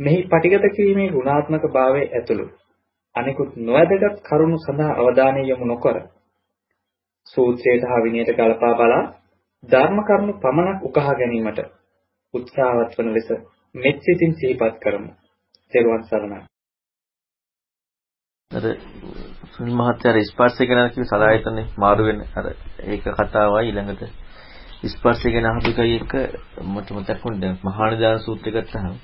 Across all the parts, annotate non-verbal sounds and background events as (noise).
මෙහි පටිගත කිරීමේ ගුණාත්මක භාවය ඇතුළු අනිකුත් නොවැදගත් කරුණු සඳහා අවධානය යොමු නොකර සූත්‍රයට හා විනයට ගලපා බලා ධර්ම කරුණු පමණක් උකහා ගැනීමට උත්සාහවත් වන ලෙස මෙත් සිතින් සිහිපත් කරමු. ත්වන් සරණයි. අර සුනිල් මහත්තයා ස්පර්ශය ගැන කිව්ව සලායතනේ මාරු වෙන අර ඒක කතාවයි ඊළඟට ස්පර්ශය ගැන අහපු එකයි එක මට මතක් වුණා දැන් මහානිදාන සූත්‍රය ගත්තාම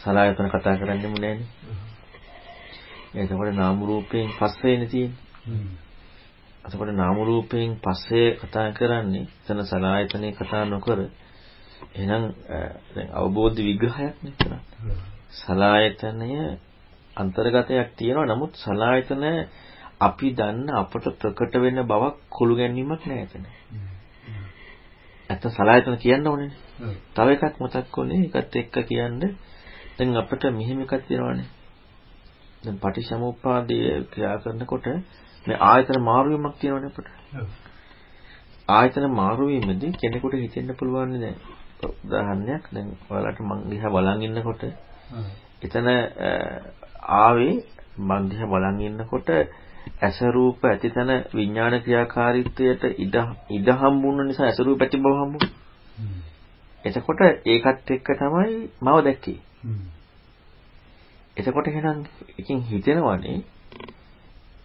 සලායතන කතා කරන්නෙම නෑනේ. එතකොට නාම රූපයෙන් පස්සේනේ තියෙන්නේ. එතකොට නාම රූපයෙන් පස්සේ කතා කරන්නේ එතන සලායතනේ කතා නොකර එහෙනම් දැන් අවබෝධ විග්‍රහයක් නේ කරන්නේ. සලායතනය අන්තර්ගතයක් තියෙනවා නමුත් සලායතන අපි දන්න අපට ප්‍රකට වෙන බවක් කුළු ගැනීමක් නෑ එතන. ඇත්ත සලායතන කියන්න ඕනේ. තව එකක් මතක් වුණේ ඒකත් එක්ක කියන්නේ දැන් අපිට මෙහෙම එකක් තියෙනවානේ. දැන් පටිච්චසමුප්පාදයේ ක්‍රියා කරනකොට මේ ආයතන මාරු වීමක් තියෙනවනේ අපිට. ආයතන මාරු වීමෙදී කෙනෙකුට හිතෙන්න පුළුවන් නෑ. උදාහරණයක් දැන් ඔයාලට මං දිහා බලන් ඉන්නකොට එතන ආවේ මං දිහා බලන් ඉන්නකොට ඇස රූප ඇතිතන විඥාන ක්‍රියාකාරීත්වයට ඉඩ ඉඩ හම්බුන නිසා ඇස රූප ඇති බව හම්බුනේ. එතකොට ඒකත් එක්ක තමයි මම දැක්කේ. එතකොට එහෙනම් එකකින් හිතෙනවනේ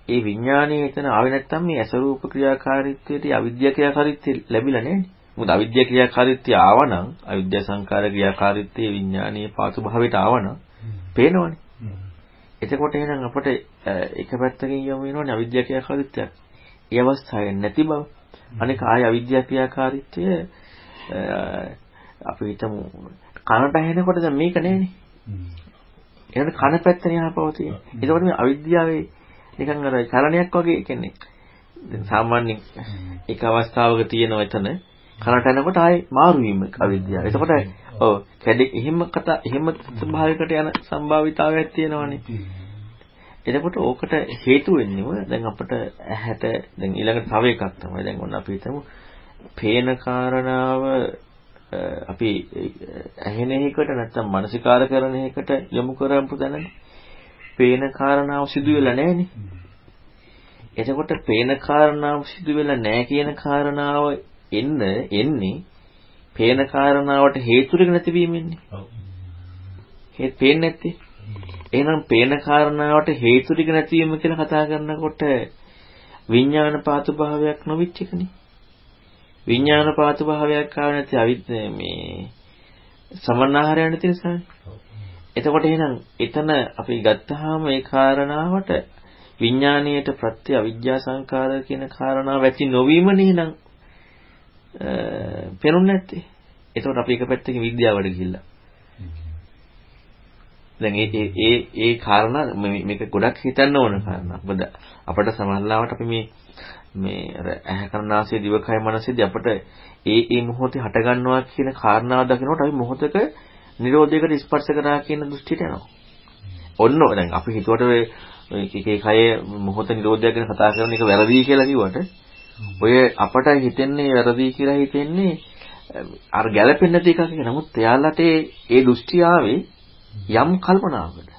ඒ විඥානයේ එතන ආවේ නැත්තම් මේ අසරූප ක්‍රියාකාරීත්වයට අවිද්‍යා ක්‍රියාකාරීත්වය ලැබිලා නැහැ. මොකද අවිද්‍යා ක්‍රියාකාරීත්වය ආවනම් අවිද්‍යා සංකාර ක්‍රියාකාරීත්වයේ විඥානීය පාසු භාවයට ආවනම් පේනවනේ. එතකොට එහෙනම් අපට එක පැත්තකින් යමු වෙනවනේ අවිද්‍යා ක්‍රියාකාරීත්වය. ඒ අවස්ථාවේ නැති බව. අනික ආය අවිද්‍යා ක්‍රියාකාරීත්වය අපි හිතමු කනට ඇහෙනකොට දැන් මේක නෑනේ. එහෙනම් කන පැත්තනේ ආපවතිය. ඒකෝට මේ අවිද්‍යාවේ නිකන් අර චලනයක් වගේ කියන්නේ. දැන් සාමාන්‍යයෙන් එක අවස්ථාවක තියෙනවා එතන කනට එනකොට ආයේ මාරු වීම අවිද්‍යාව. එතකොට ඔව් කැඩේ එහෙම කතා එහෙම ස්වභාවයකට යන සම්භාවිතාවයක් තියෙනවානේ. එතකොට ඕකට හේතු වෙන්නේම දැන් අපිට ඇහැට දැන් ඊළඟට තව එකක් තමයි. දැන් ඔන්න අපි හිතමු පේන කාරණාව අපි ඇහෙන එකට නැත්තම් මානසිකාර කරන එකට යොමු කරපු දැනනේ. පේන කාරණාව සිදු වෙලා නැහනේ. එතකොට පේන කාරණාව සිදු වෙලා නැහැ කියන කාරණාව එන්න එන්නේ පේන කාරණාවට හේතු ටික නැතිවීමෙන්නේ. ඔව්. හේත් පේන්නේ නැත්තේ. එහෙනම් පේන කාරණාවට හේතු ටික නැතිවීම කියලා කතා කරනකොට විඥාන පාතු භාවයක් නොවිච්ච එකනේ. විඥාන පාතු භාවයක් ආව නැති අවිද්‍ය මේ සමනාහරය නැති නිසානේ. එතකොට එහෙනම් එතන අපි ගත්තාම ඒ කාරණාවට විඥාණයට ප්‍රත්‍ය අවිද්‍යා සංකාර කියන කාරණාව ඇති නොවීමනේ එහෙනම් පෙනුන්නේ නැත්තේ. එතකොට අපි එක පැත්තකින් විද්‍යාවට ගිහිල්ලා. දැන් ඒ ඒ ඒ කාරණා මේක ගොඩක් හිතන්න ඕන කාරණා. මොකද අපිට සමහරවිට අපි මේ මේ අර ඇහැ කරනාසය දිවකය මනසේදී අපිට ඒ ඒ මොහොතේ හට ගන්නවා කියන කාරණාව දකිනකොට අපි මොහොතක නිරෝධයකට ස්පර්ශ කරා කියන දෘෂ්ටියට එනවා. ඔන්න දැන් අපි හිතුවට ඔය එකේ කය මොහොත නිරෝධය ගැන කතා කරන එක වැරදි කියලා කිව්වට ඔය අපට හිතෙන්නේ වැරදි කියලා හිතෙන්නේ අර ගැළපෙන්නේ නැති එකක් නේ. නමුත් එයාලට ඒ දෘෂ්ටි ආවේ යම් කල්පනාවකට.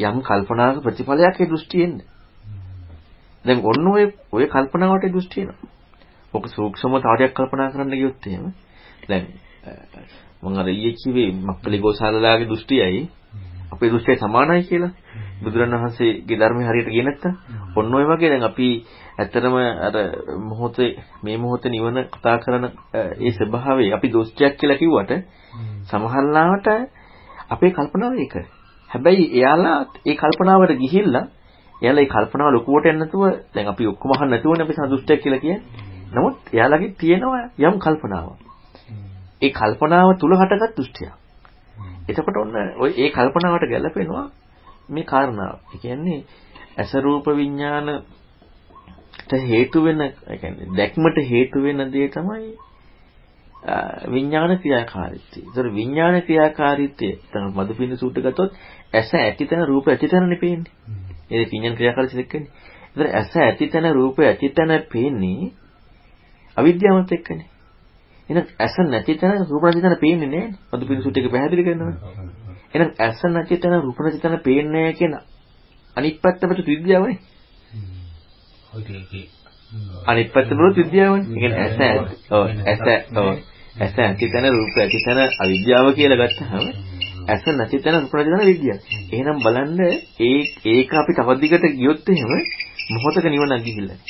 යම් කල්පනාවක ප්‍රතිඵලයක් ඒ දෘෂ්ටි එන්නේ. දැන් ඔන්න ඔය ඔය කල්පනාවට දෘෂ්ටි එනවා. ඔක සූක්ෂම තාඩයක් කල්පනා කරන්න ගියොත් එහෙම දැන් මම අර ඊයේ කිව්වේ මක්කලි ගෝසාලලාගේ දෘෂ්ටියයි අපේ දෘෂ්ටිය සමානයි කියලා. බුදුරණවහන්සේගේ ධර්මයේ හරියට ගියේ නැත්තම් ඔන්න ඔය වගේ දැන් අපි ඇත්තටම අර මොහොතේ මේ මොහොතේ නිවන කතා කරන ඒ ස්වභාවය අපි දෘෂ්ටියක් කියලා කිව්වට සමහරලාවට අපේ කල්පනාව ඒක. හැබැයි එයාලා ඒ කල්පනාවට ගිහිල්ලා එයාලා ඒ කල්පනාව ලොකුවට යන්න නැතුව දැන් අපි ඔක්කොම අහන්න නැතුවනේ අපි සතුටුයක් කියලා කියන්නේ. නමුත් එයාලගේ තියෙනවා යම් කල්පනාවක්. ඒ කල්පනාව තුල හටගත් දෘෂ්ටියක්. එතකොට ඔන්න ඔය ඒ කල්පනාවට ගැලපෙනවා මේ කාරණාව. ඒ කියන්නේ අස රූප විඥානට හේතු වෙන, ඒ කියන්නේ දැක්මට හේතු වෙන දේ තමයි විඥාන ක්‍රියාකාරීත්වය. ඒතර විඥාන ක්‍රියාකාරීත්වය තමයි මදුපින්න සූත්‍ර ගත්තොත් ඇස ඇතිතන රූප ඇතිතන නෙපෙන්නේ. ඒ විඥාන ක්‍රියාකාරීත්වය එක්කනේ. ඒතර ඇස ඇතිතන රූප ඇතිතන පේන්නේ අවිද්‍යාවත් එක්කනේ. එහෙනම් ඇස නැති තැන රූප නැති තැන පේන්නේ නැහැ. මදු පිරිසුත් එක පැහැදිලි කරනවා. එහෙනම් ඇස නැති තැන රූප නැති තැන පේන්නේ නැහැ කියන අනිත් පැත්තට විද්‍යාවනේ. අනිත් පැත්ත බලුත් විද්‍යාවනේ. ඒ කියන්නේ ඇස ඔව් ඇස ඔව් ඇස නැති තැන රූප ඇති තැන අවිද්‍යාව කියලා ගත්තාම ඇස නැති තැන රූප නැති තැන විද්‍යාව. එහෙනම් බලන්න ඒ ඒක අපි තව දිගට ගියොත් එහෙම මොහොතක නිවනක් ගිහිල්ලා.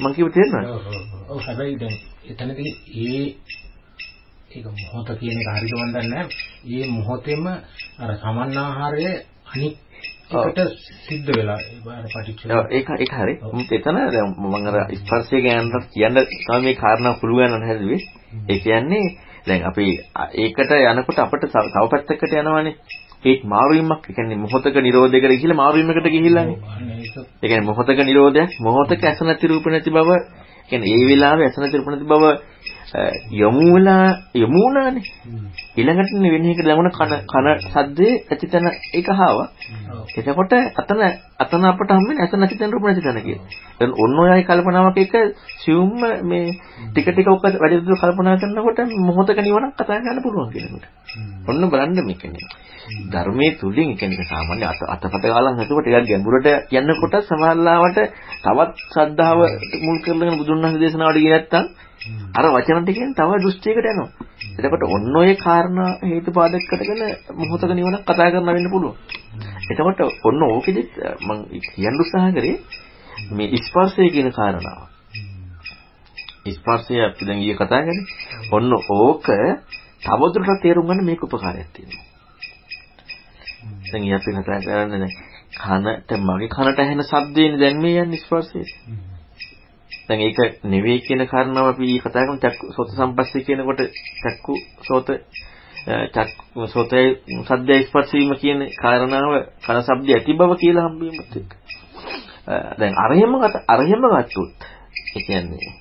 මම කියව තේරෙනවද? ඔව් හැබැයි දැන් එතනදී ඒ ඒක මොහොත කියන එක හරියට මන් දන්නේ. ඒ මොහොතේම අර සමන්නාහාරය අනිත් එකට සිද්ධ වෙලා අර පටිච්ච ඒක ඒක හරි. මුත් එතන දැන් මම අර ස්පර්ශය ගැන කියන්න තමයි මේ කාරණා පුළුවන් නැහැ ඒ කියන්නේ දැන් අපි ඒකට යනකොට අපිට තව පැත්තකට යනවානේ. ඒත් මාරුවීමක් ඒ කියන්නේ මොහොතක නිරෝධයකට ගිහිල්ලා මාරුවීමකට ගිහිල්ලානේ. ඒ කියන්නේ මොහොතක නිරෝධයක් මොහොතක ඇස නැති රූප නැති බව කියන්නේ ඒ වෙලාවේ ඇස නැති රූප නැති බව යොමු වෙලා යොමු වුණානේ. ඊළඟට වෙන එක ලැබුණ කන කන සද්දේ ඇතිතන එක හාවා. එතකොට අතන අතන අපට හම්බෙන්නේ ඇස නැති තැන රූප නැති තැන කියලා. දැන් ඔන්න ඔයයි කල්පනාවක් එක සියුම්ම මේ ටික ටික ඔක වැඩි දුර කල්පනා කරනකොට මොහොතක නිවනක් කතා කරන්න පුළුවන් කියනකොට. ඔන්න බලන්න මේක නේ. ධර්මයේ තුලින් කියන්නේ සාමාන්‍ය අතපත ගාලන් හිතුව ටිකක් ගැඹුරට යනකොට සමහරලාවට තවත් ශ්‍රද්ධාව මුල් කරගෙන බුදුන් වහන්සේ දේශනාවට ගියේ නැත්තම් අර වචන ටිකෙන් තව දෘෂ්ටියකට යනවා. එතකොට ඔන්න ඔය කාරණා හේතුපාදක කරගෙන මොහොතක නිවනක් කතා කරන්න වෙන්න පුළුවන්. එතකොට ඔන්න ඕකෙදි මම කියන්න උත්සාහ කරේ මේ ස්පර්ශය කියන කාරණාව. ස්පර්ශය අපි දැන් ඊයේ කතා කරේ. ඔන්න ඕක තවදුරටත් තේරුම් ගන්න මේක උපකාරයක් තියෙනවා. දැන් ඊයේ අපි කතා කරන්නේ කනට මගේ කනට ඇහෙන ශබ්දේනේ දැන් මේ යන්නේ ස්පර්ශය. දැන් ඒක නෙවෙයි කියන කාරණාව අපි කතා කරමු චක්කු සෝත සම්පස්සේ කියනකොට චක්කු සෝත චක්කු සෝතේ සද්දය ස්පර්ශ වීම කියන කාරණාව කන ශබ්ද ඇති බව කියලා හම්බවීමත් එක්ක. දැන් අරහෙම අරහෙම ගත්තොත් ඒ කියන්නේ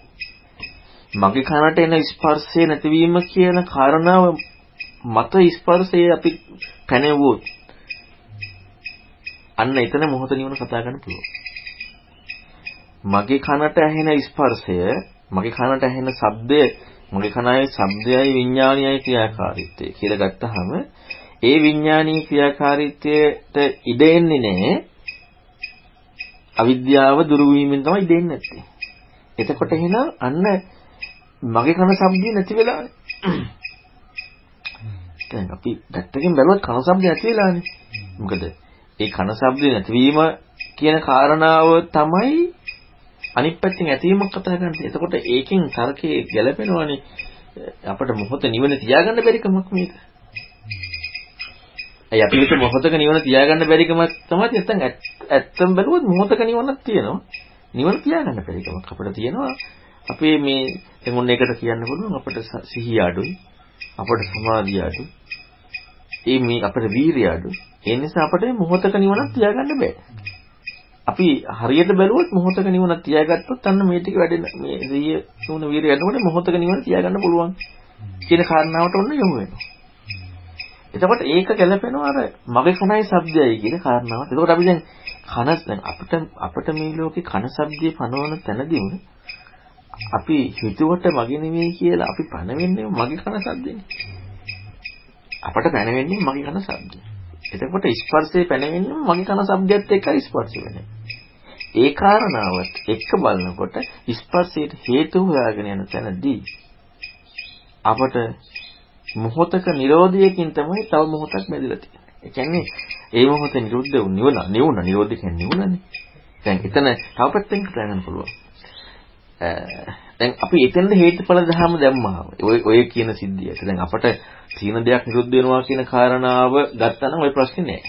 මගේ කනට එන ස්පර්ශය නැතිවීම කියන කාරණාව මත ස්පර්ශය අපි පැනෙවුවොත් අන්න එතන මොහොත නිවන කතා ගන්න පුළුවන්. මගේ කනට ඇහෙන ස්පර්ශය, මගේ කනට ඇහෙන ශබ්දය, මගේ කනයි ශබ්දයයි විඥානයයි ක්‍රියාකාරීත්වය කියලා ගත්තහම ඒ විඥානීය ක්‍රියාකාරීත්වයට ඉඩ එන්නේ නැහැ. අවිද්‍යාව දුරු වීමෙන් තමයි ඉඩ එන්නේ නැත්තේ. එතකොට එහෙනම් අන්න මගේ කන ශබ්දය නැති වෙලානේ. දැන් අපි පැත්තකින් බැලුවත් කන ශබ්දය නැති වෙලානේ. මොකද ඒ කන ශබ්දය නැතිවීම කියන කාරණාව තමයි අනිත් පැත්තෙන් ඇතිවීමක් කතා කරන්නේ. එතකොට ඒකෙන් තර්කයේ ගැලපෙනවනේ අපිට මොහොත නිවන තියාගන්න බැරි කමක් මේක. අය අපි හිත මොහොතක නිවන තියාගන්න බැරි කමක් තමයි නැත්නම් ඇත්තම බැලුවොත් මොහොතක නිවනක් තියෙනවා. නිවන තියාගන්න බැරි කමක් අපිට තියෙනවා. අපේ මේ දැන් ඔන්න එකට කියන්න පුළුවන් අපිට සිහිය අඩුයි. අපිට සමාධිය අඩුයි. ඒ මේ අපිට වීරිය අඩුයි. ඒ නිසා අපිට මොහොතක නිවනක් තියාගන්න බෑ. අපි හරියට බැලුවොත් මොහොතක නිවනක් තියාගත්තොත් අන්න මේ ටික වැඩෙන මේ සිහිය තුන වීරිය යනකොට මොහොතක නිවන තියාගන්න පුළුවන් කියන කාරණාවට ඔන්න යොමු වෙනවා. එතකොට ඒක ගැලපෙනවා අර මගේ කනයි ශබ්දයයි කියන කාරණාවට. එතකොට අපි දැන් කන දැන් අපිට අපිට මේ ලෝකේ කන ශබ්දය පනවන තැනදීම අපි හිතුවට මගේ නෙමෙයි කියලා අපි පනවෙන්නේ මගේ කන ශබ්දෙනේ. අපට පැනවෙන්නේ මගේ කන ශබ්දය. එතකොට ස්පර්ශයේ පැනවෙන්නේ මගේ කන ශබ්දයත් එක්ක ස්පර්ශ වෙන්නේ. ඒ කාරණාවත් එක්ක බලනකොට ස්පර්ශයට හේතු හොයාගෙන යන තැනදී අපට මොහොතක Nirodhayakin තමයි තව මොහොතක් බැඳලා තියෙන්නේ. ඒ කියන්නේ ඒ මොහොතේ නිරුද්ධ වුණ නිවන නිවුණ නිරෝධ කියන්නේ නිවුණනේ. දැන් එතන තව පැත්තෙන් කතා කරන්න පුළුවන්. දැන් අපි එතෙන්ද හේතුඵල ධර්ම දැම්මා. ඔය ඔය කියන සිද්ධියට. දැන් අපට තීන දෙයක් නිරුද්ධ වෙනවා කියන කාරණාව ගත්තා නම් ওই ප්‍රශ්නේ නෑ.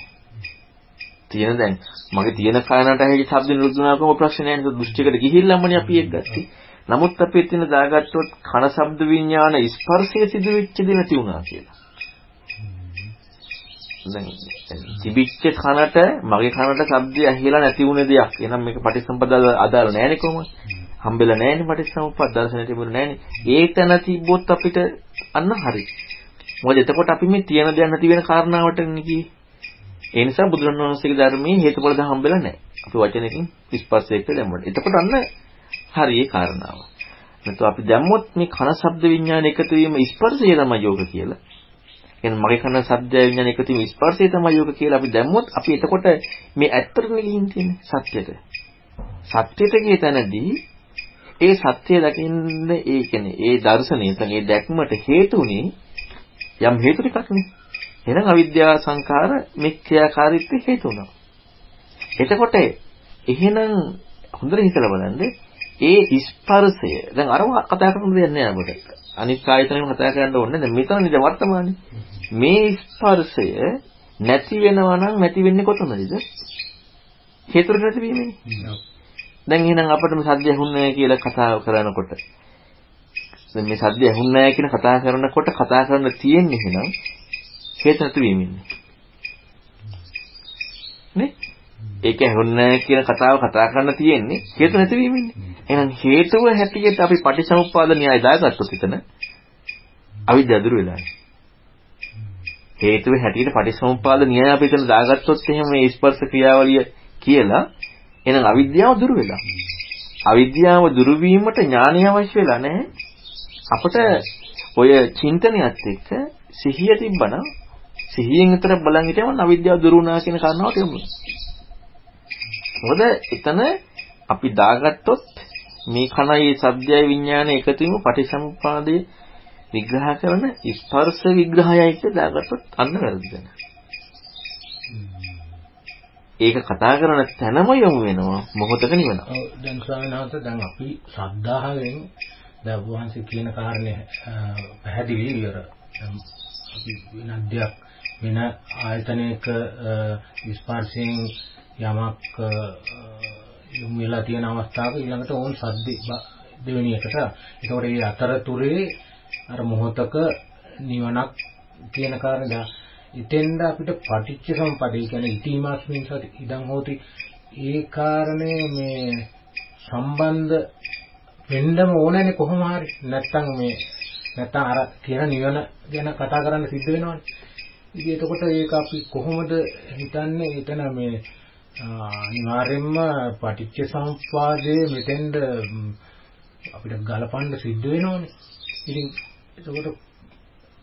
තියෙන දැන් මගේ තියෙන කාරණාට ඇහි ශබ්ද නිරුද්ධ වෙනවා කොහොම ප්‍රශ්නේ නෑ. දෘෂ්ටියකට ගිහිල්ලාමනේ අපි ඒක ගත්තේ. නමුත් අපි එතන දාගත්තොත් කන ශබ්ද විඥාන ස්පර්ශය සිදු වෙච්ච දේ නැති වුණා කියලා. දැන් තිබිච්ච කනට මගේ කනට ශබ්දය ඇහිලා නැති වුණ දෙයක්. එහෙනම් මේක පටිසම්පදාල අදාළ නෑනේ කොහොමද? හම්බෙලා නෑනේ පටිසම්පද දර්ශනය තිබුණේ නෑනේ. ඒක නැතිබොත් අපිට අන්න හරි. මොකද එතකොට අපි මේ තියෙන දෙයක් නැති වෙන කාරණාවට නිකී. ඒ නිසා බුදුරණවහන්සේගේ ධර්මයේ හේතුඵල දහම් හම්බෙලා නෑ. අපි වචනයකින් ස්පර්ශයකට දැම්මොත්. එතකොට අන්න හරි ඒ කාරණාව. නැත්නම් අපි දැම්මොත් මේ කන ශබ්ද විඥාන එකතු වීම ස්පර්ශය තමයි යෝග කියලා. එහෙනම් මගේ කන ශබ්ද විඥාන එකතු වීම ස්පර්ශය තමයි යෝග කියලා අපි දැම්මොත් අපි එතකොට මේ ඇත්තටම ගිහින් තියෙන්නේ සත්‍යයට. සත්‍යයට ගිය තැනදී ඒ සත්‍ය දකින්න ඒ කියන්නේ ඒ දර්ශනය නැත්නම් ඒ දැක්මට හේතුුනේ යම් හේතු ටිකක් නේ. එහෙනම් අවිද්‍යාව සංඛාර මිත්‍යාකාරීත්වය හේතු වුණා. එතකොට එහෙනම් හොඳට හිතලා බලන්න ඒ ස්පර්ශය දැන් අර කතා කරන දෙයක් නෑ අපිට. අනිත් ආයතනෙම කතා කරන්න ඕනේ දැන් මෙතන නිද වර්තමානයේ. මේ ස්පර්ශය නැති වෙනවා නම් නැති වෙන්නේ කොතනද? හේතු නැති වීමනේ. දැන් එහෙනම් අපිට මේ සද්ද ඇහුන්නේ කියලා කතා කරනකොට දැන් මේ සද්ද ඇහුන්නේ කියන කතා කරනකොට කතා කරන්න තියෙන්නේ එහෙනම් හේතු නැති වීමන්නේ. නේ? ඒක ඇහුන්නේ කියන කතාව කතා කරන්න තියෙන්නේ හේතු නැති වීමන්නේ. එහෙනම් හේතුව හැටියට අපි පටිසමුප්පාද න්‍යාය දාගත්තොත් එතන අවිද්‍යාව දුර වෙලානේ. හේතුව හැටියට පටිසමුප්පාද න්‍යාය අපි එතන දාගත්තොත් එහෙම මේ ස්පර්ශ ක්‍රියාවලිය කියලා එහෙනම් අවිද්‍යාව දුර වෙලා. අවිද්‍යාව දුරු වීමට ඥානය අවශ්‍ය වෙලා නැහැ. අපිට ඔය චින්තනයත් එක්ක සිහිය තිබ්බනම් සිහියෙන් විතර බලන් හිටියම අවිද්‍යාව දුරු වුණා කියන කාරණාව තේරුණා. මොකද එතන අපි දාගත්තොත් මේ කණයි සබ්දයයි විඥානය එකතු වීම පටිසමුපාදයේ විග්‍රහ කරන ස්පර්ශ විග්‍රහයයි කියලා දාගත්තොත් අන්න වැරදිද? ඒක කතා කරන තැනම යොමු වෙනවා මොහොතක නිවනවා. ඔව් දැන් ස්වාමීන් වහන්සේ දැන් අපි ශ්‍රද්ධාවෙන් දැන් වහන්සේ කියන කාරණේ පැහැදිලි විතර අපි වෙන අධ්‍යක් වෙන ආයතනයක ස්පර්ශයෙන් යමක් යොමු වෙලා තියෙන අවස්ථාවක ඊළඟට ඕන් සද්ද දෙවෙනි එකට. ඒකෝට මේ අතරතුරේ අර මොහොතක නිවනක් කියන කාරණා. ඉතින්ද අපිට පටිච්ච සම්පදේ කියන්නේ ඉතිමාස්මින් සති ඉදන් හෝති. ඒ කාරණේ මේ සම්බන්ධ වෙන්නම ඕනෑනේ කොහොම හරි. නැත්තම් මේ නැත්තම් අර කියන නිවන ගැන කතා කරන්න සිද්ධ වෙනවනේ. ඉතින් එතකොට ඒක අපි කොහොමද හිතන්නේ? එතන මේ අනිවාර්යයෙන්ම පටිච්ච සම්පදායේ මෙතෙන්ද අපිට ගලපන්න සිද්ධ වෙනවනේ. ඉතින් එතකොට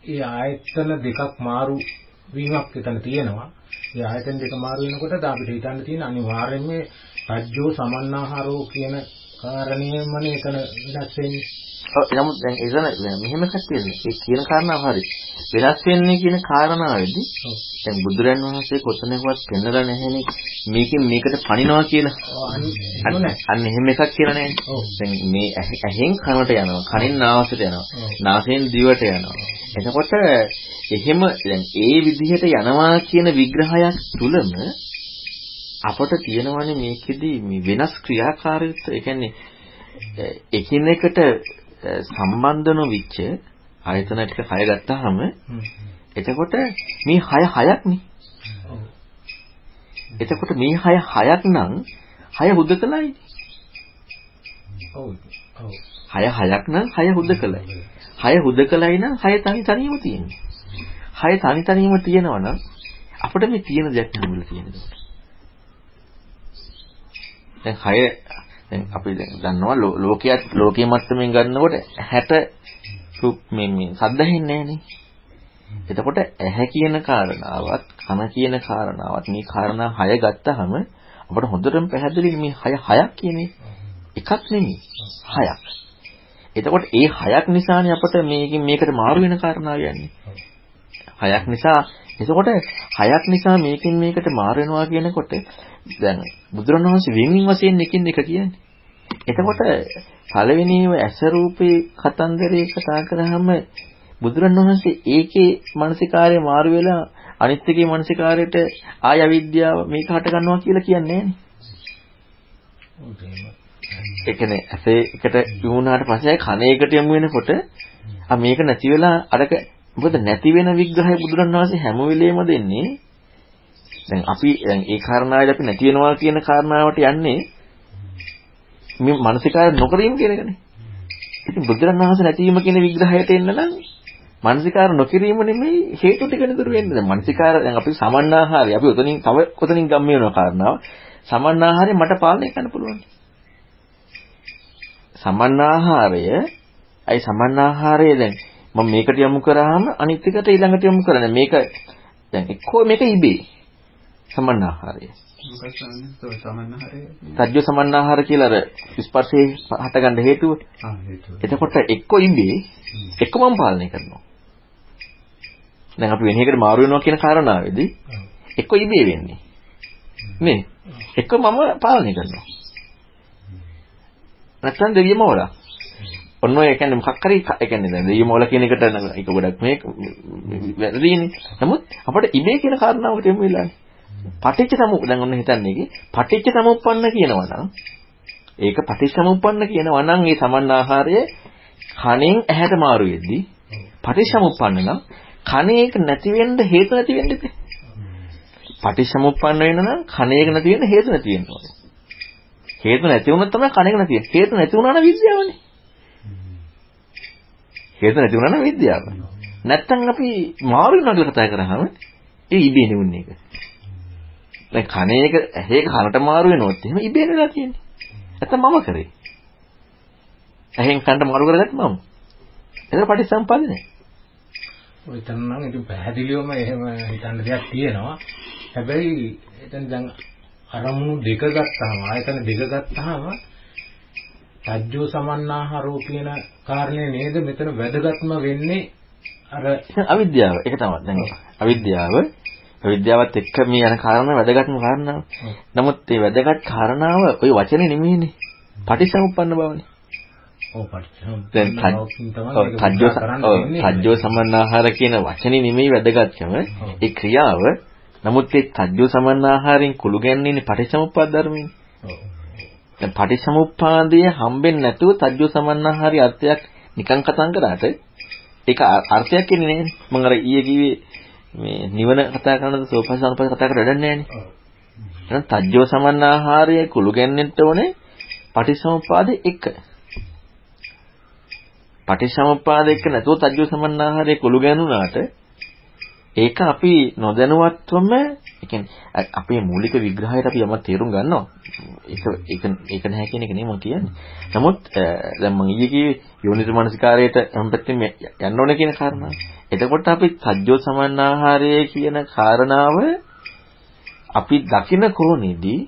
ඒ ආයතන දෙකක් මාරු වීමක් එතන තියෙනවා. ඒ ආයතන දෙක මාරු වෙනකොට අපිට හිතන්න තියෙන අනිවාර්යයෙන්ම රජ්‍යෝ සමන්නාහාරෝ කියන කාරණේමනේ එතන වෙනස් වෙන්නේ. ඔව් නමුත් දැන් එතන මෙහෙම එකක් තියෙනවා. ඒ කියන කාරණාව හරි. වෙනස් වෙන්නේ කියන කාරණාවේදී දැන් බුදුරන් වහන්සේ කොතනකවත් පෙන්නලා නැහැනේ මේකෙන් මේකට පණිනවා කියලා. අන්න එහෙම එකක් කියලා නැහැ. දැන් මේ ඇහෙන් කනට යනවා. කනෙන් නාසයට යනවා. නාසයෙන් දිවට යනවා. එතකොට එහෙම දැන් ඒ විදිහට යනවා කියන විග්‍රහයක් තුලම අපට තියෙනවානේ මේකෙදි මේ වෙනස් ක්‍රියාකාරීත්වය. ඒ කියන්නේ එකිනෙකට සම්බන්ධ නොවිච්ච ආයතන ටික හය ගත්තාම එතකොට මේ හය හයක් නේ. එතකොට මේ හය හයක් නම් හය හුදකලයි. ඔව්. ඔව්. හය හයක් නම් හය හුදකලයි. හය හුදකලයි නම් හය තනි තනියම තියෙනවා. හය තනි තනියම තියෙනවා නම් අපිට මේ තියෙන දෙයක් නෙමෙයි තියෙන්නේ. දැන් හය දැන් අපි දැන් දන්නවා ලෝකයක් ලෝකයේ මට්ටමින් ගන්නකොට 60 මේ මේ සද්ද හෙන්නේ නැහනේ. එතකොට ඇහැ කියන කාරණාවත් කන කියන කාරණාවත් මේ කාරණා හය ගත්තාම අපිට හොඳටම පැහැදිලි මේ හය හයක් කියන්නේ එකක් නෙමෙයි හයක්. එතකොට ඒ හයක් නිසානේ අපිට මේකෙන් මේකට මාරු වෙන කාරණා යන්නේ. හයක් නිසා එතකොට හයක් නිසා මේකෙන් මේකට මාරු වෙනවා කියනකොට දැන් බුදුරණවහන්සේ වෙනින් වශයෙන් එකින් එක කියන්නේ. එතකොට පළවෙනිව ඇස රූපේ කතන්දරේ කතා කරාම බුදුරණවහන්සේ ඒකේ මානසිකාරය මාරු වෙලා අනිත් එකේ මානසිකාරයට ආය අවිද්‍යාව මේක හට ගන්නවා කියලා කියන්නේ නෑනේ. ඒ කියන්නේ ඇසේ එකට යොමු වුණාට පස්සේ කන එකට යොමු වෙනකොට ආ මේක නැති වෙලා අරක මොකද නැති වෙන විග්‍රහය බුදුරණවහන්සේ හැම වෙලේම දෙන්නේ දැන් අපි දැන් ඒ කාරණාවේදී අපි නැති වෙනවා කියන කාරණාවට යන්නේ මේ මානසිකාර නොකිරීම කියන එකනේ. ඉතින් බුදුරණන් වහන්සේ නැතිවීම කියන විග්‍රහයට එන්න නම් මානසිකාර නොකිරීම නෙමෙයි හේතු ටික නතර වෙන්නේ. දැන් මානසිකාර දැන් අපි සමන්නාහාරය අපි උතනින් තව උතනින් ගම්ම වෙන කාරණාව. සමන්නාහාරය මට පාලනය කරන්න පුළුවන්. සමන්නාහාරය අයි සමන්නාහාරය දැන් මම මේකට යොමු කරාම අනිත් එකට ඊළඟට යොමු කරන්නේ. මේක දැන් එක්කෝ මේක ඉබේ. සමන්නාහාරය. සත්‍ය සමන්නාහාර කියලා අර ස්පර්ශයේ හටගන්න හේතුව. ආ හේතුව. එතකොට එක්ක ඉබේ එක්ක මම පාලනය කරනවා. දැන් අපි වෙන එකකට මාරු වෙනවා කියන කාරණාවේදී එක්ක ඉබේ වෙන්නේ. නේ? එක්ක මම පාලනය කරනවා. නැත්නම් දෙවියම වල. ඔන්න ඔය කියන්නේ මොකක් හරි ඒ කියන්නේ දැන් දෙවියම වල කියන එකට ඒක ගොඩක් මේ වැරදීනේ. නමුත් අපිට ඉබේ කියන කාරණාවකට යමු වෙලානේ. පටිච්ච සමු දැන් ඔන්න හිතන්නේ පටිච්ච සමුප්පන්න කියනවා නම් ඒක පටිච්ච සමුප්පන්න කියනවා නම් ඒ සමන්න ආහාරය කණෙන් ඇහැට මාරු වෙද්දී පටිච්ච සමුප්පන්න නම් කණේක නැති වෙන්න හේතු නැති වෙන්න ඉතින් පටිච්ච සමුප්පන්න වෙන්න නම් කණේක නැති වෙන්න හේතු නැති වෙන්න ඕනේ හේතු නැති වුණොත් තමයි කණේක නැති වෙන්නේ හේතු නැති වුණා නම් විද්‍යාවනේ හේතු නැති වුණා නම් විද්‍යාව නැත්තම් අපි මාරු වෙනවා කියලා කතා කරාම ඒ ඉබේ නෙවුන්නේ ඒක දැන් කණේක ඇහේක කනට මාරු වෙනොත් එහෙම ඉබේ නේද තියෙන්නේ. නැත්නම් මම කරේ. ඇහෙන් කනට මාරු කරගත්ත මම. ඒක පටිසම්පන්නනේ. එතන නම් ඉතින් පැහැදිලිවම එහෙම හිතන්න දෙයක් තියෙනවා. හැබැයි එතන දැන් අරමුණු දෙක ගත්තාම ආයතන දෙක ගත්තාම සජ්ජෝ සමන්නාහරෝ කියන කාරණේ නේද මෙතන වැදගත්ම වෙන්නේ අර අවිද්‍යාව. ඒක තමයි. දැන් අවිද්‍යාව විද්‍යාවත් එක්ක මේ යන කාරණා වැදගත්ම කාරණාව. නමුත් මේ වැදගත් කාරණාව ওই වචනේ නෙමෙයිනේ. පටිච්චසමුප්පන්න බවනේ. ඔව් පටිච්චසමුප්පාද සමන්නාහාර කියන වචනේ නෙමෙයි වැදගත්කම. ඒ ක්‍රියාව නමුත් ඒ තජ්ජෝ සමන්නාහාරයෙන් කුළු ගැන්වෙන්නේ පටිච්චසමුප්පාද ධර්මයනේ. දැන් පටිච්චසමුප්පාදයේ හම්බෙන්නේ නැතුව තජ්ජෝ සමන්නාහාරي අර්ථයක් නිකන් කතා කරාට ඒක අර්ථයක් එන්නේ නැහැ. මම අර ඊයේ කිව්වේ මේ නිවන කතා කරනකොට සෝපසානුපත කතා කරලා වැඩක් නැහැ නේ. එහෙනම් තජ්ජෝ සමන්නාහාරය කුළු ගැන්වෙන්න ඕනේ පටිසමුපාදේ 1. පටිච්චසමුප්පාද එක්ක නැතුව තජ්ජෝ සමන්නාහාරයේ කුළු ගැනුණාට ඒක අපි නොදැනුවත්වම කියන්නේ අපේ මූලික විග්‍රහයට අපි යමක් තේරුම් ගන්නවා. ඒක ඒක ඒක නැහැ කියන එක නෙමෙයි මම කියන්නේ. නමුත් දැන් මම ඊයේ කිව්වේ යෝනිසු මනසිකාරයට හැමපැත්තෙම යන්න ඕනේ කියන කාරණාව. එතකොට අපි තජ්ජෝ සමන්නාහාරයේ කියන කාරණාව අපි දකින කෝණෙදී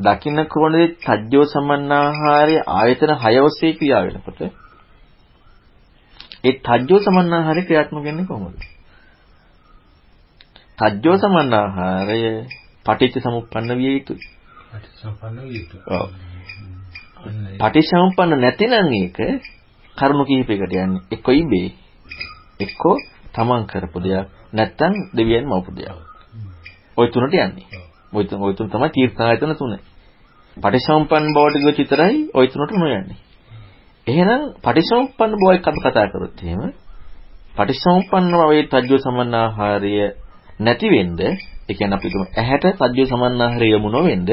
දකින්න කෝණේ සජ්ජෝ සමන්නාහාරයේ ආයතන 6 ඔස්සේ ක්‍රියා වෙනකොට ඒ තජ්ජෝ සමන්නාහාරය ක්‍රියාත්මක වෙන්නේ කොහොමද? තජ්ජෝ සමන්නාහාරය පටිච්ච සමුප්පන්න විය යුතුයි. පටිච්චසමුප්පන්න විය යුතුයි. ඔව්. පටිච්චසමුප්පන්න නැතිනම් ඒක කරුණු කිහිපයකට යන්නේ. එක්ක ඉබේ. එක්ක තමන් කරපු දෙයක් නැත්තම් දෙවියන් මවපු දෙයක්. ওই තුනට යන්නේ. ওই තුන ওই තුන තමයි තීර්ථායතන තුන. පටිච්චසමුප්පන්න බවට ගියොත් විතරයි ওই තුනට නොයන්නේ. එහෙනම් පටිච්චසමුප්පන්න බව එක්ක කතා කරොත් එහෙම පටිච්චසමුප්පන්න භවයේ තජ්ජෝ සමන්නාහාරය නැති වෙන්න ඒ කියන්නේ අපි තුම ඇහැට තජ්ජෝ සමන්නාහාරය යමු නොවෙන්න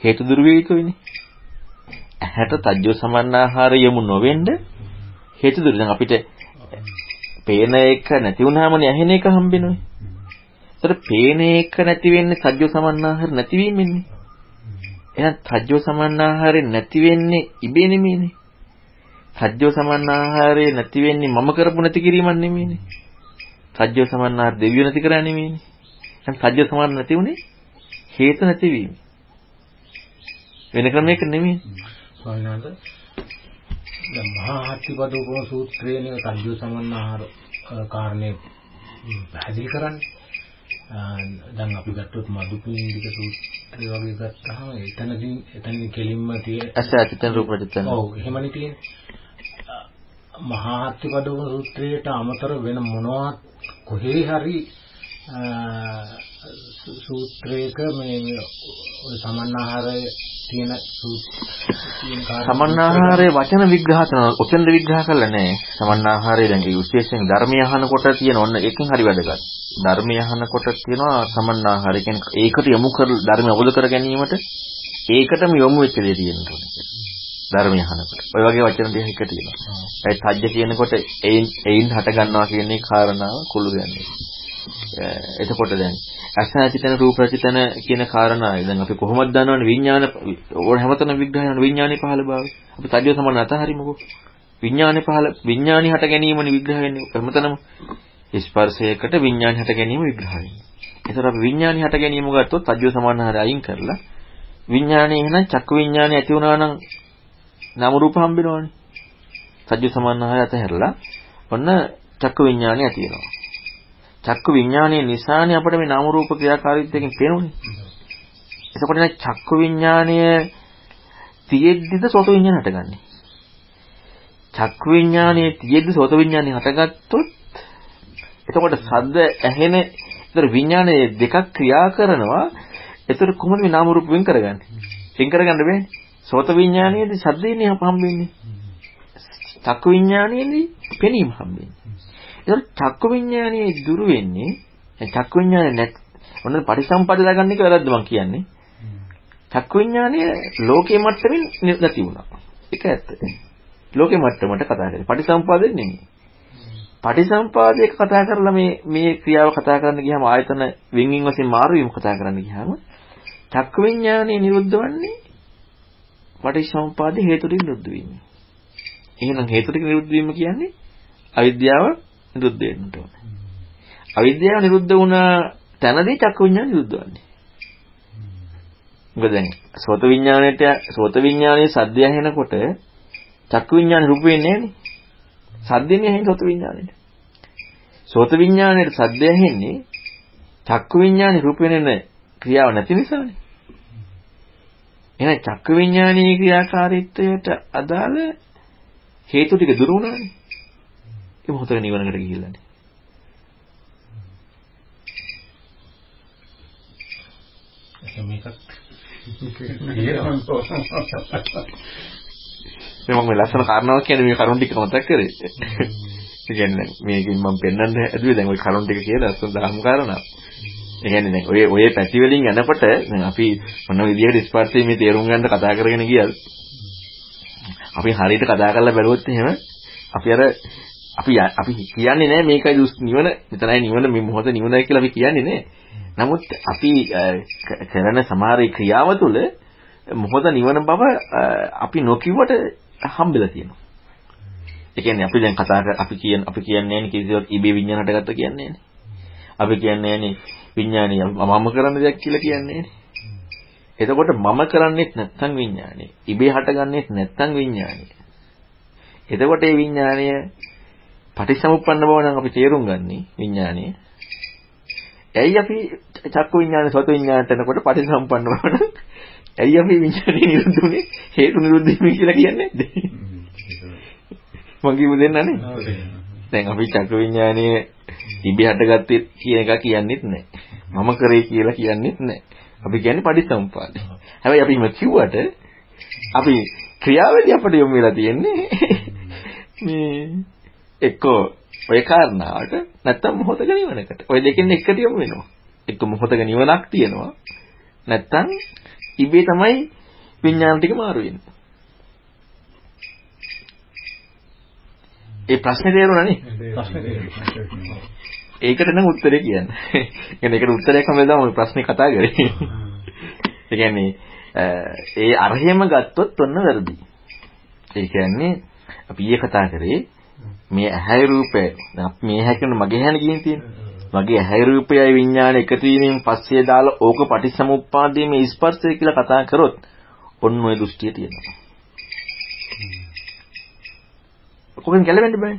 හේතු දුරු වේ යුතුයිනේ. ඇහැට තජ්ජෝ සමන්නාහාරය යමු නොවෙන්න හේතු දුරු දැන් අපිට පේන එක නැති වුනහමනේ ඇහෙන එක හම්බෙන්නේ. ඒතර පේන එක නැති වෙන්නේ තජ්ජෝ සමන්නාහාර නැතිවීමෙන්නේ. එහෙනම් තජ්ජෝ සමන්නාහාරය නැති වෙන්නේ ඉබේ නෙමෙයිනේ. සජ්ජෝ සමන්නාහාරය නැති වෙන්නේ මම කරපු නැති කිරීමක් නෙමෙයිනේ. සජ්ජෝ සමන්නාහාර දෙවියෝ නැති කරා නෙමෙයිනේ. දැන් සජ්ජෝ සමන් නැති උනේ හේතු නැතිවීම. වෙන ක්‍රමයක නෙමෙයි. ස්වාමීනාද දැන් මහා හත්තිපදෝපම සූත්‍රයේනේ සජ්ජෝ සමන්නාහාර කාරණේ පැහැදිලි කරන්නේ. දැන් අපි ගත්තොත් මදුපිණ්ඩික සූත්‍රය වගේ ගත්තාම එතනදී එතනදී කෙලින්ම තියෙන ඇස ඇතිතන රූප ඇතිතන. ඔව් එහෙමනේ තියෙන්නේ. මහා හත්තිපදෝපම සූත්‍රයට අමතර වෙන මොනවත් කොහේ හරි සූත්‍රයක මේ ඔය සමන්නාහාරය තියෙන සමන්නාහාරයේ වචන විග්‍රහ කරනවා. ඔතෙන්ද විග්‍රහ කරලා නැහැ. සමන්නාහාරය දැන් ඒ විශේෂයෙන් ධර්මය අහනකොට තියෙන ඔන්න එකකින් හරි වැදගත්. ධර්මය අහනකොට තියෙනවා සමන්නාහාරය කියන්නේ ඒකට යොමු කර ධර්මය අවබෝධ කර ගැනීමට ඒකටම යොමු වෙච්ච දේ තියෙනවා. ධර්මය අහනකොට. ඔය වගේ වචන දෙකක් තියෙනවා. ඒ තජ්ජ කියනකොට එයින් එයින් හට ගන්නවා කියන්නේ කාරණාව කුළු ගන්නේ. එතකොට දැන් අසහචිතන රූප රචිතන කියන කාරණායි දැන් අපි කොහොමද දන්නවනේ විඥාන ඕන හැමතැනම විග්‍රහ කරන විඥානේ පහළ බව. අපි තදිය සමාන අතහරිමුකෝ. විඥානේ පහළ විඥානි හට ගැනීමනේ විග්‍රහ වෙන්නේ හැමතැනම ස්පර්ශයකට විඥානි හට ගැනීම විග්‍රහ වෙන්නේ. ඒතර අපි විඥානි හට ගැනීම ගත්තොත් තදිය සමාන හරි අයින් කරලා විඥානේ එහෙනම් චක්කු විඥානේ ඇති වුණා නම් නාම රූප හම්බෙනවනේ. සජ්ජ සමානහය අතහැරලා ඔන්න චක්කු විඥානය ඇති වෙනවා. චක්කු විඥානයේ නිසානේ අපිට මේ නාම රූප ක්‍රියාකාරීත්වයෙන් පේන්නේ. එතකොට නේ චක්කු විඥානය තියෙද්දිද සෝත විඥාන හටගන්නේ. චක්කු විඥානයේ තියෙද්දි සෝත විඥානය හටගත්තොත් එතකොට සද්ද ඇහෙන ඒතර විඥානයේ දෙකක් ක්‍රියා කරනවා. ඒතර කොහොමද මේ නාම රූප වෙන් කරගන්නේ? වෙන් කරගන්න බෑනේ. සෝත විඥානයේදී ශබ්දේනේ හම්බෙන්නේ. චක්කු විඥානයේදී පෙනීම හම්බෙන්නේ. ඒතකොට චක්කු විඥානයේ දුරු වෙන්නේ චක්කු විඥානේ නැත් ඔන්න පරිසම්පද දාගන්න එක වැරද්ද මම කියන්නේ. චක්කු විඥානය ලෝකේ මට්ටමින් නැති වුණා. ඒක ඇත්ත. ලෝකේ මට්ටමට කතා කරේ. පටිසම්පාදෙන්නේ නෙමෙයි. පටිසම්පාදයක කතා කරලා මේ මේ ක්‍රියාව කතා කරන්න ගියාම ආයතන වින්ගින් වශයෙන් මාරු වීම කතා කරන්න ගියාම චක්ක විඥානය නිරුද්ධ වන්නේ පටිසම්පාද හේතු ටික නිරුද්ධ වීම. එහෙනම් හේතු ටික නිරුද්ධ වීම කියන්නේ අවිද්‍යාව නිරුද්ධ වෙන්න ඕනේ. අවිද්‍යාව නිරුද්ධ වුණ තැනදී චක්ක විඥාන නිරුද්ධ වන්නේ. මොකද දැන් සෝත විඥාණයට සෝත විඥානයේ සද්දය ඇහෙනකොට චක්ක විඥාන රූප වෙන්නේ නැහනේ. සද්දෙන්නේ ඇහෙන සෝත විඥාණයට. සෝත විඥාණයට සද්දය ඇහෙන්නේ චක්ක විඥානේ රූප වෙනෙන ක්‍රියාව නැති නිසානේ. එහෙනම් චක්ක විඥානීය ක්‍රියාකාරීත්වයට අදාළ හේතු ටික දුරු වුණානේ. ඒ මොහොතක නිවනකට ගිහිල්ලානේ. මේකත් (laughs) මම මේ ලස්සන කාරණාවක් කියන්නේ මේ කරුණ ටික මතක් කරේ. (laughs) ඒ කියන්නේ මේකෙන් මම පෙන්වන්න හැදුවේ දැන් ওই කරුණ ටික කියලා ලස්සන දහම් කාරණා. ඒ කියන්නේ දැන් ඔය ඔය පැති වලින් යනකොට දැන් අපි මොන විදිහට ස්පර්ශයේ මේ තේරුම් ගන්න කතා කරගෙන ගියද අපි හරියට කතා කරලා බැලුවොත් එහෙම අපි අර අපි අපි කියන්නේ නෑ මේකයි නිවන මෙතනයි නිවන මේ මොහොත නිවනයි කියලා අපි කියන්නේ නෑ. නමුත් අපි කරන සමහර ක්‍රියාව තුළ මොහොත නිවන බව අපි නොකියුවට හම්බෙලා තියෙනවා. ඒ කියන්නේ අපි දැන් කතා කර අපි කියන අපි කියන්නේ නෑනේ කිසිවක් ඉබේ විඤ්ඤාණයට ගත්ත කියන්නේ නෑනේ. අපි කියන්නේ නෑනේ විඥානය මම කරන්න දෙයක් කියලා කියන්නේ එතකොට මම කරන්නේත් නැත්නම් විඥානය. ඉබේ හටගන්නේත් නැත්නම් විඥානය. එතකොට මේ විඥානය පටිච්චසමුප්පන්න බව නම් අපි තේරුම් ගන්නි විඥානය. ඇයි අපි චක්කු විඥාන සෝත විඥානට එනකොට පටිච්චසමුප්පන්න බව නම් ඇයි අපි විඥානේ නිරුද්ධුනේ හේතු නිරුද්ධ වීම කියලා කියන්නේ නැද්ද? මම කිව්ව දෙන්නනේ. දැන් අපි චක්කු විඥානයේ ඉබේ හටගත්තේ කියන එක කියන්නෙත් නැහැ. මම කරේ කියලා කියන්නෙත් නැහැ. අපි කියන්නේ පටිච්චසමුප්පාද. හැබැයි අපි මේ කිව්වට අපි ක්‍රියාවලිය අපිට යොමු වෙලා තියෙන්නේ මේ එක්කෝ ඔය කාරණාවට නැත්තම් මොහොතක නිවනකට. ඔය දෙකෙන් එකට යොමු වෙනවා. එක්ක මොහොතක නිවනක් තියෙනවා. නැත්තම් ඉබේ තමයි විඥාන ටික මාරු වෙන්නේ. ඒ ප්‍රශ්නේ තේරුණානේ? ප්‍රශ්නේ තේරුණා. ඒකට නම් උත්තරේ කියන්න. يعني ඒකට උත්තරයක් හැමදාම ඔය ප්‍රශ්නේ කතා කරේ. ඒ කියන්නේ ඒ අරහෙම ගත්තොත් ඔන්න වැරදි. ඒ කියන්නේ අපි ඊයේ කතා කරේ මේ ඇහැයි රූපය මේ ඇහැ කියන මගේ ඇහැනේ කියන තියෙන්නේ. මගේ ඇහැයි රූපයයි විඥාන එකතු වීමෙන් පස්සේ දාලා ඕක පටිච්චසමුප්පාදයේ මේ ස්පර්ශය කියලා කතා කරොත් ඔන්න ඔය දෘෂ්ටිය තියෙනවා. කොහෙන් ගැලවෙන්න බෑ.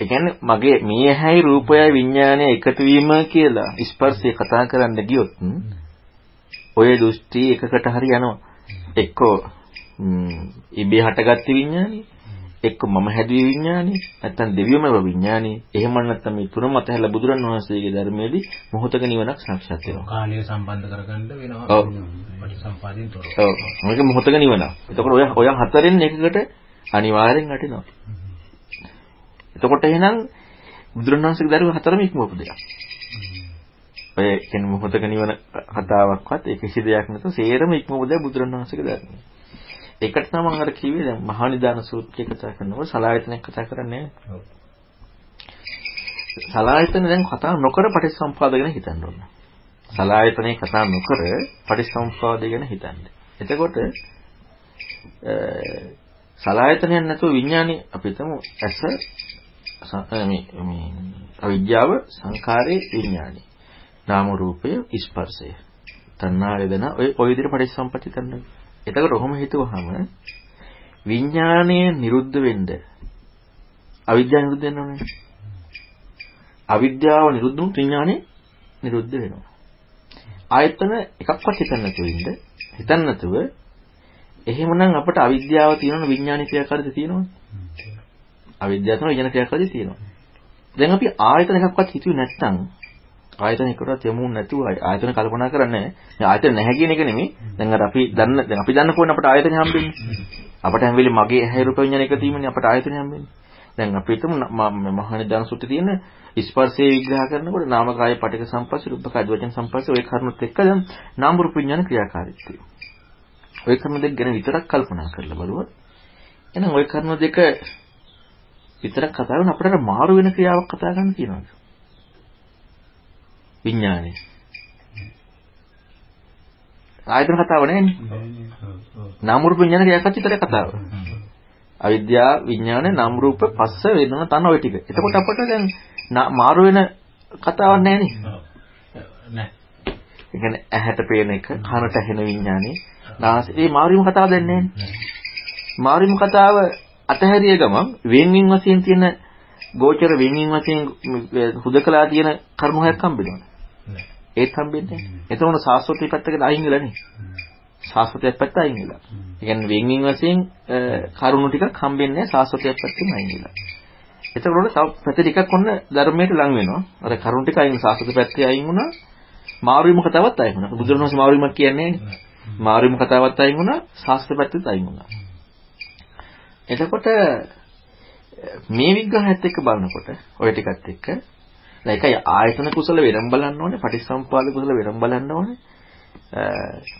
ඒ කියන්නේ මගේ මේ ඇහැයි රූපයයි විඥානය එකතු වීම කියලා ස්පර්ශය කතා කරන්න ගියොත් ඔය දෘෂ්ටි එකකට හරි යනවා. එක්කෝ ඉබේ හටගත්ත විඥානය එක්ක මම හැදුවේ විඥානේ නැත්නම් දෙවියම විඥානේ. එහෙම නැත්නම් මේ තුන මත හැල බුදුරන් වහන්සේගේ ධර්මයේදී මොහොතක නිවනක් සාක්ෂාත් වෙනවා. කාලය සම්බන්ධ කරගන්න වෙනවා. ඔව්. පටිසම්පාදින් තොරව. ඔව්. මේක මොහොතක නිවනක්. එතකොට ඔය ඔය හතරෙන් එකකට අනිවාර්යෙන් වටිනවා. එතකොට එහෙනම් බුදුරන් වහන්සේගේ ධර්ම හතරම ඉක්මවපු දෙයක්. ඔය කියන්නේ මොහොතක නිවන කතාවක්වත් ඒ කිසි දෙයක් නැතුව සේරම ඉක්මවපු දෙයක් බුදුරන් වහන්සේගේ ධර්මය ඒකට තමයි මම අර කිව්වේ දැන් මහා නිදාන සූත්‍රය කතා කරනකොට සලායතනයක් කතා කරන්නේ නැහැ. සලායතන දැන් කතා නොකර පටිච්චසමුපාද ගැන හිතන්න ඕන. සලායතනේ කතා නොකර පටිච්චසමුපාද ගැන හිතන්න. එතකොට සලායතනයක් නැතුව විඥානේ අපි හිතමු ඇස මේ මේ අවිද්‍යාව සංඛාරේ විඥානේ. නාම රූපය ස්පර්ශය. තණ්හා වේදනා ඔය ඔය විදිහට පටිච්චසමුප්පatti කරනවා. එතකොට ඔහොම හිතුවහම විඥාණය නිරුද්ධ වෙන්න අවිද්‍යාව නිරුද්ධ වෙන්න ඕනේ. අවිද්‍යාව නිරුද්ධ වුණොත් විඥාණය නිරුද්ධ වෙනවා. ආයතන එකක්වත් හිතන්න නැතුව ඉන්න. හිතන්න නැතුව එහෙමනම් අපට අවිද්‍යාව තියෙනවනේ විඥාන ක්‍රියාකාරීත්වය තියෙනවනේ. අවිද්‍යාව තමයි විඥාන ක්‍රියාකාරීත්වය තියෙනවා. දැන් අපි ආයතන එකක්වත් හිතුවේ නැත්නම් ආයතන එකකට යමු නැතුව ආයතන කල්පනා කරන්නේ නැහැ. ආයතන නැහැ කියන එක නෙමෙයි. දැන් අර අපි දන්න දැන් අපි දන්න කොහොමද අපට ආයතන හම්බෙන්නේ? අපට හැම වෙලේ මගේ ඇහැ රූප විඥාන එක තියෙන්නේ අපට ආයතන හම්බෙන්නේ. දැන් අපි හිතමු මහානිදාන සුත්ති තියෙන ස්පර්ශයේ විග්‍රහ කරනකොට නාම කාය පටික සම්පස්ස රූප කාය වචන සම්පස්ස ඔය කරුණුත් එක්ක දැන් නාම රූප විඥාන ක්‍රියාකාරීත්වය. ඔය කරුණු දෙක ගැන විතරක් කල්පනා කරලා බලුවොත් එහෙනම් ඔය කරුණු දෙක විතරක් කතා කරන අපිට මාරු වෙන ක්‍රියාවක් කතා කරන්න තියෙනවා. විඥානේ. ආයතන කතාව නෙන්නේ. නාම රූප විඥාන විතරයි කතාව. අවිද්‍යාව විඥාන නාම රූප පස්ස වේදනා තන ඔය ටික. එතකොට අපිට දැන් මාරු වෙන කතාවක් නැහැ නේ. නැහැ. ඒ කියන්නේ ඇහැට පේන එක, කනට ඇහෙන විඥානේ, නාසය මේ මාරුවීම කතාව දැන් නැහැ. මාරුවීම කතාව අතහැරිය ගමන් වෙන්වින් වශයෙන් තියෙන ගෝචර වෙන්වින් වශයෙන් හුදකලා තියෙන කර්ම හයක් හම්බෙනවා. ඒත් හම්බෙන්නේ නැහැ. එතකොට සාස්වතී පැත්තකට අයින් වෙලා නේ. සාස්වතයක් පැත්ත අයින් වෙලා. ඒ කියන්නේ වෙන්වින් වශයෙන් කරුණු ටිකක් හම්බෙන්නේ නැහැ සාස්වතයක් පැත්තෙන් අයින් වෙලා. එතකොට තව පැති ටිකක් ඔන්න ධර්මයට ලං වෙනවා. අර කරුණු ටික අයින් සාස්වත පැත්තේ අයින් වුණා. මාරුවීම කතාවත් අයින් වුණා. බුදුරණවහන්සේ මාරුවීමක් කියන්නේ නැහැ. මාරුවීම කතාවත් අයින් වුණා. සාස්ත්‍ර පැත්තෙත් අයින් වුණා. එතකොට මේ විග්‍රහයත් එක්ක බලනකොට ඔය ටිකත් එක්ක ඒකයි ආයතන කුසල වෙනම බලන්න ඕනේ පටිච්චසමුපාද කුසල වෙනම බලන්න ඕනේ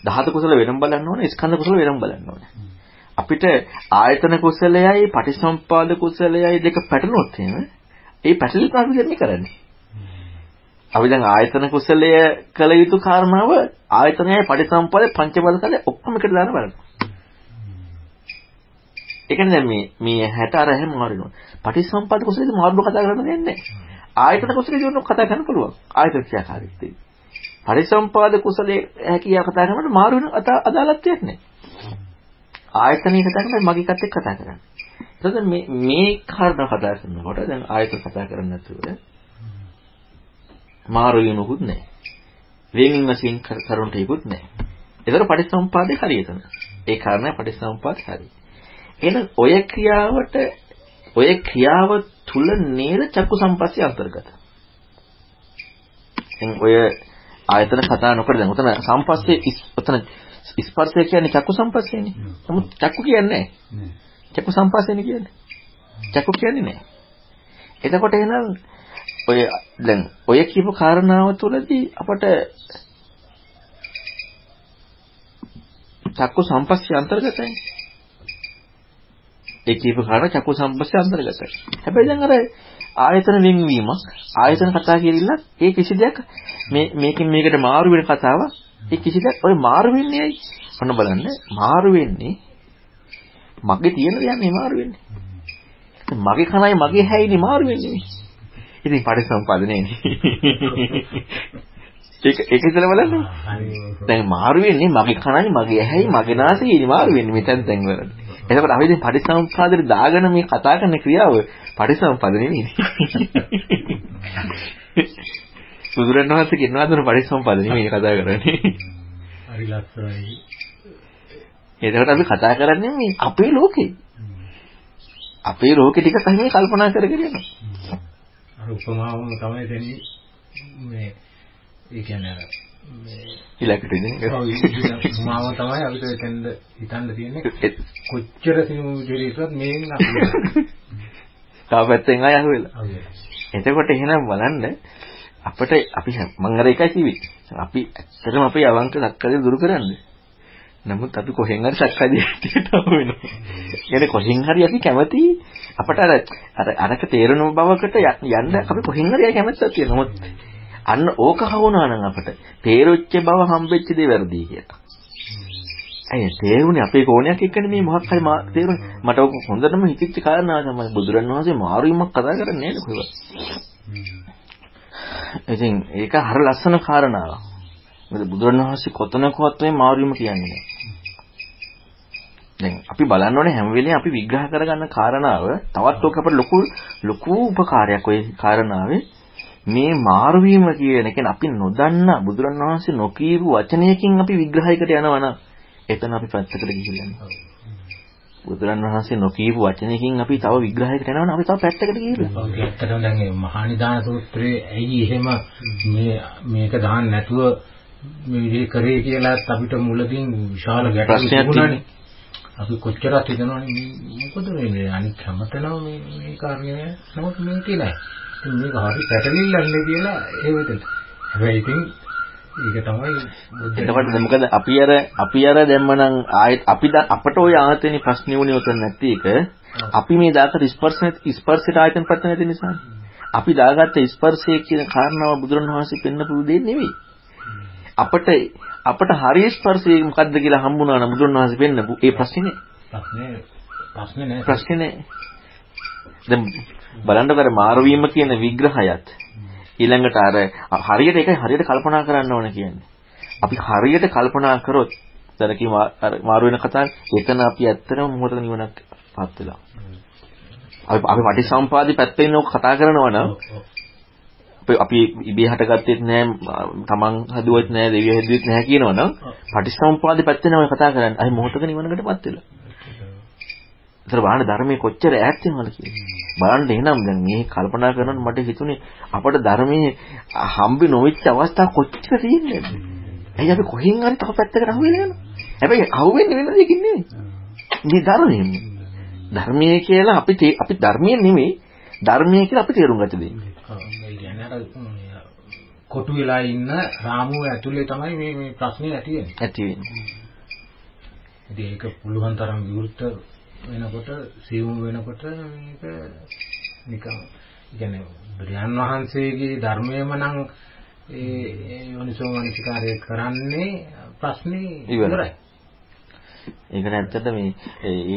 ධාතු කුසල වෙනම බලන්න ඕනේ ස්කන්ධ කුසල වෙනම බලන්න ඕනේ අපිට ආයතන කුසලයයි පටිච්චසමුපාද කුසලයයි දෙක පැටලුනොත් එහෙම ඒ පැටලීම අපි කරන්නේ කරන්නේ අපි දැන් ආයතන කුසලය කළ යුතු කාරණාව ආයතනයයි පටිච්චසමුපාද පංචබල කල ඔක්කොම එකට දාන බලන්න ඒ කියන්නේ දැන් මේ මේ 60 අර හැම මාරිනවා. පටිච්චසමුප්පාද කුසලයේ මාරුඩ කතා කරන්න දෙන්නේ නැහැ. ආයතන කුසලයේ ජීවන කතා කරන්න පුළුවන්. ආයතන ක්‍රියාකාරීත්වය. පටිච්චසමුප්පාද කුසලයේ හැකියාව කතා කරනකොට මාරු වෙන අදාළත්වයක් නැහැ. ආයතනයේ කතා කරන්නේ මගේ කත් එක්ක කතා කරන්නේ. එතකොට මේ මේ කාරණා කතා කරනකොට දැන් ආයතන කතා කරන්නේ නැතුව මාරු වෙනුකුත් නැහැ. වේගින් වශයෙන් කරුණට ඉක්ුත් නැහැ. ඒතර පටිච්චසමුප්පාදේ හරියටම. ඒ කාරණා පටිච්චසමුප්පාද හරියි. එහෙනම් ඔය ක්‍රියාවට ඔය ක්‍රියාව තුල නේද චක්කු සම්පස්සේ අන්තර්ගත. දැන් ඔය ආයතන කතා නොකර දැන් උතන සම්පස්සේ උතන ස්පර්ශය කියන්නේ චක්කු සම්පස්සේනේ. නමුත් චක්කු කියන්නේ නැහැ. චක්කු සම්පස්සේනේ කියන්නේ. චක්කු කියන්නේ නැහැ. එතකොට එහෙනම් ඔය දැන් ඔය කියපු කාරණාව තුළදී අපට චක්කු සම්පස්සේ අන්තර්ගතයි. ඒ කියපු කාරණා චක්කු සම්පස්සේ අන්තර්ගතයි. හැබැයි දැන් අර ආයතන වෙන්වීමක් ආයතන කතා කියලා ඒ කිසි දෙයක් මේ මේකෙන් මේකට මාරු වෙන කතාව ඒ කිසි දෙයක් ඔය මාරු වෙන්නේ ඇයි? ඔන්න බලන්න මාරු වෙන්නේ මගේ තියෙන දෙයක් නේ මාරු වෙන්නේ. මගේ කනයි මගේ හැයිනේ මාරු වෙන්නේ. ඉතින් පරිසම්පාදනේ ඒක ඒක ඉතල බලන්න. දැන් මාරු වෙන්නේ මගේ කනයි මගේ ඇහැයි මගේ නාසයයි මාරු වෙන්නේ මෙතෙන් දැන් වලට. එතකොට අපි දැන් පරිසම්පාදේ දාගෙන මේ කතා කරන ක්‍රියාව පරිසම්පාද නෙවෙයි. බුදුරණවහන්සේ කියනවා දුන පරිසම්පාද නෙවෙයි කතා කරන්නේ. හරි ලස්සනයි. එතකොට අපි කතා කරන්නේ මේ අපේ ලෝකේ. අපේ ලෝකෙ ටික තමයි කල්පනා කරගෙන යනවා. අර උපමාවම තමයි දෙන්නේ මේ ඒ කියන්නේ ඊළඟට ඉන්නේ. ඔව් උපමාව තමයි අපිට එතෙන්ද හිතන්න තියෙන්නේ කොච්චර සිනු විදිහට මේන් අපි තව පැත්තෙන් ආය අහුවෙලා. ඔව් එතකොට එහෙනම් බලන්න අපිට අපි මම අර එකයි කිව්වේ. අපි ඇත්තටම අපේ අවංක සක්කාය දුරු කරන්නේ. නමුත් අපි කොහෙන් හරි සක්කායදිට්ඨියට අහු වෙනවා. يعني කොහෙන් හරි අපි කැමති අපට අර අර අරක තේරෙන බවකට යන්න අපි කොහෙන් හරි කැමැත්තක් තියෙනවා. නමුත් අන්න ඕක හවුනා නම් අපට තේරොච්ච බව හම්බෙච්ච දේ වැරදි කියලා. අය තේරුනේ අපේ කෝණයක් එක්කනේ මේ මොකක් හරි මා තේරුනේ මට ඔක හොඳටම හිතෙච්ච කාරණා තමයි බුදුරණවහන්සේ මාරුවීමක් කතා කරන්නේ නේද කොහෙවත්. ඉතින් ඒක හර ලස්සන කාරණාවක්. මොකද බුදුරණවහන්සේ කොතනකවත් මේ මාරුවීම කියන්නේ නැහැ. දැන් අපි බලන්න ඕනේ හැම වෙලේම අපි විග්‍රහ කරගන්න කාරණාව තවත් ඔක අපට ලොකු ලොකු උපකාරයක් ওই කාරණාවේ මේ මාරුවීම කියන එක අපි නොදන්න බුදුරණවහන්සේ නොකීරු වචනයකින් අපි විග්‍රහයකට යනවා නම් එතන අපි පැත්තකට ගිහිල්ලා යනවා. බුදුරණවහන්සේ නොකීපු වචනයකින් අපි තව විග්‍රහයකට යනවා නම් අපි තව පැත්තකට ගිහිල්ලා. ඇත්තටම දැන් මේ මහානිදාන සූත්‍රයේ ඇයි එහෙම මේ මේක දාන්න නැතුව මේ විදිහ කරේ කියලාත් අපිට මුලදී විශාල ගැටලු ප්‍රශ්නයක් තිබුණානේ. අපි කොච්චරක් හිතනවනේ මොකද මේ අනිත් හැමතැනම මේ මේ කාරණේ නමුත් මේක නෑ. ඉතින් මේක හරි පැටලිල්ලන්නේ කියලා ඒ වෙතට. හැබැයි ඉතින් ඒක තමයි එතකොට මොකද අපි අර අපි අර දැම්මනම් ආයෙත් අපි අපට ওই ආයතනෙ ප්‍රශ්නේ උනේ උතන නැති එක. අපි මේ දාකට ස්පර්ශnet ස්පර්ශයට ආයතන ප්‍රශ්න නැති නිසා. අපි දාගත්ත ස්පර්ශය කියන කාරණාව බුදුරණවහන්සේ පෙන්නපු දෙයක් නෙවෙයි. අපට අපට හරිය ස්පර්ශය මොකද්ද කියලා හම්බුණා නම් බුදුරණවහන්සේ පෙන්නපු ඒ ප්‍රශ්නේ. ප්‍රශ්නේ ප්‍රශ්නේ නෑ. ප්‍රශ්නේ නෑ. දැන් බලන්නකෝ අර මාරු වීම කියන විග්‍රහයත් ඊළඟට අර හරියට ඒකයි හරියට කල්පනා කරන්න ඕන කියන්නේ. අපි හරියට කල්පනා කරොත් දැන් කි මාරු වෙන කතාව එතන අපි ඇත්තටම මොහොතක නිවනක් පත් වෙලා. අපි අපි පටිසම්පාදි පැත්තෙන් ඕක කතා කරනවා නම් අපි ඉබේ හටගත්තෙත් නෑ තමන් හදුවෙත් නෑ දෙවියෝ හදුවෙත් නෑ කියනවනම් පටිසම්පාදි පැත්තෙන් අපි කතා කරන්නේ. අයි මොහොතක නිවනකටපත් වෙලා. ඒතර බලන්න ධර්මයේ කොච්චර ඈත් වෙනවද කියලා. බලන්න එහෙනම් දැන් මේ කල්පනා කරනකොට මට හිතුනේ අපට ධර්මයේ හම්බ නොවිච්ච අවස්ථා කොච්චර තියෙන්නේද? ඇයි අපි කොහෙන් හරි තව පැත්තකට අහුවෙලා යනවා. හැබැයි අහුවෙන්නේ වෙන දෙයකින් නෙවෙයි. මේ ධර්මයෙන්. ධර්මයේ කියලා අපි අපි ධර්මයේ නෙමෙයි ධර්මයේ කියලා අපි තේරුම් ගත දෙන්නේ. කොටු වෙලා ඉන්න රාමුව ඇතුලේ තමයි මේ මේ ප්‍රශ්නේ ඇති වෙන්නේ. ඇති වෙන්නේ. ඉතින් ඒක පුළුවන් තරම් විවෘත වෙනකොට සියුම් වෙනකොට මේක නිකන් කියන්නේ බුදුන් වහන්සේගේ ධර්මයම නම් ඒ යෝනිසෝ මනසිකාරය කරන්නේ ප්‍රශ්නේ ඉවරයි. ඒකට ඇත්තට මේ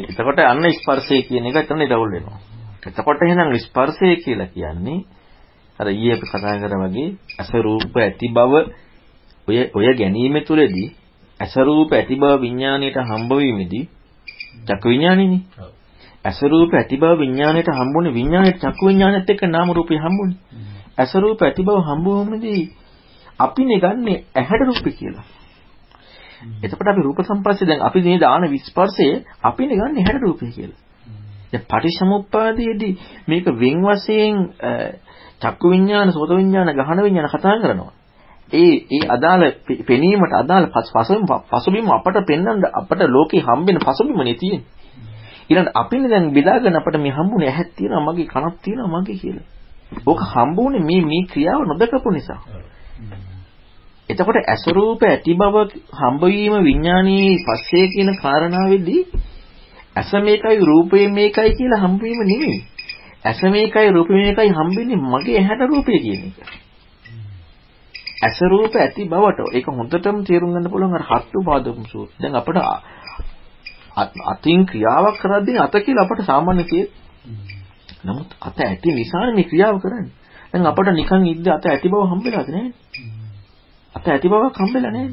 එතකොට අන්න ස්පර්ශය කියන එක එතන ඩවුල් වෙනවා. එතකොට එහෙනම් ස්පර්ශය කියලා කියන්නේ අර ඊයේ අපි කතා කරා වගේ අස රූප ඇති බව ඔය ඔය ගැනීම තුළදී අස රූප ඇති බව විඥාණයට හම්බ වීමේදී චක්කු විඥානෙනේ. ඇස රූප ඇති බව විඥාණයට හම්බුනේ විඥාණයට චක්කු විඥානෙත් එක්ක නාම රූපේ හම්බුනේ. ඇස රූප ඇති බව හම්බ වුණේදී අපිනේ ගන්නෙ ඇහැට රූපේ කියලා. එතකොට අපි රූප සම්පස්සේ දැන් අපි මේ දාන විස්පර්ශය අපිනේ ගන්නෙ ඇහැට රූපේ කියලා. දැන් පටිච්චසමුප්පාදයේදී මේක වෙන් වශයෙන් චක්කු විඥාන, සෝත විඥාන, ගහන විඥාන කතා කරනවා. ඒ ඒ අදාළ පෙනීමට අදාළ පසුබිම පසුබිම අපට පෙන්වන්න අපට ලෝකේ හම්බෙන පසුබිමනේ තියෙන්නේ. ඊළඟ අපිනේ දැන් බෙදාගෙන අපට මේ හම්බුනේ ඇහක් තියෙනවා මගේ කනක් තියෙනවා මගේ කියලා. ඕක හම්බුනේ මේ මේ ක්‍රියාව නොදකපු නිසා. එතකොට අසරූප ඇති බව හම්බ වීම විඥානීය පස්සේ කියන කාරණාවේදී ඇස මේකයි රූපේ මේකයි කියලා හම්බ වීම නෙමෙයි. ඇස මේකයි රූපේ මේකයි හම්බෙන්නේ මගේ ඇහැට රූපේ කියන එක. ඇස රූප ඇති බවට ඒක හොඳටම තේරුම් ගන්න පුළුවන් අර හත්තු පාදකම් සූත්‍රය. දැන් අපිට අතින් ක්‍රියාවක් කරද්දී අත කියලා අපට සාමාන්‍ය කියේ. නමුත් අත ඇති නිසානේ මේ ක්‍රියාව කරන්නේ. දැන් අපට නිකන් ඉද්ද අත ඇති බව හම්බෙලාද නැහැ. අත ඇති බවක් හම්බෙලා නැහැ.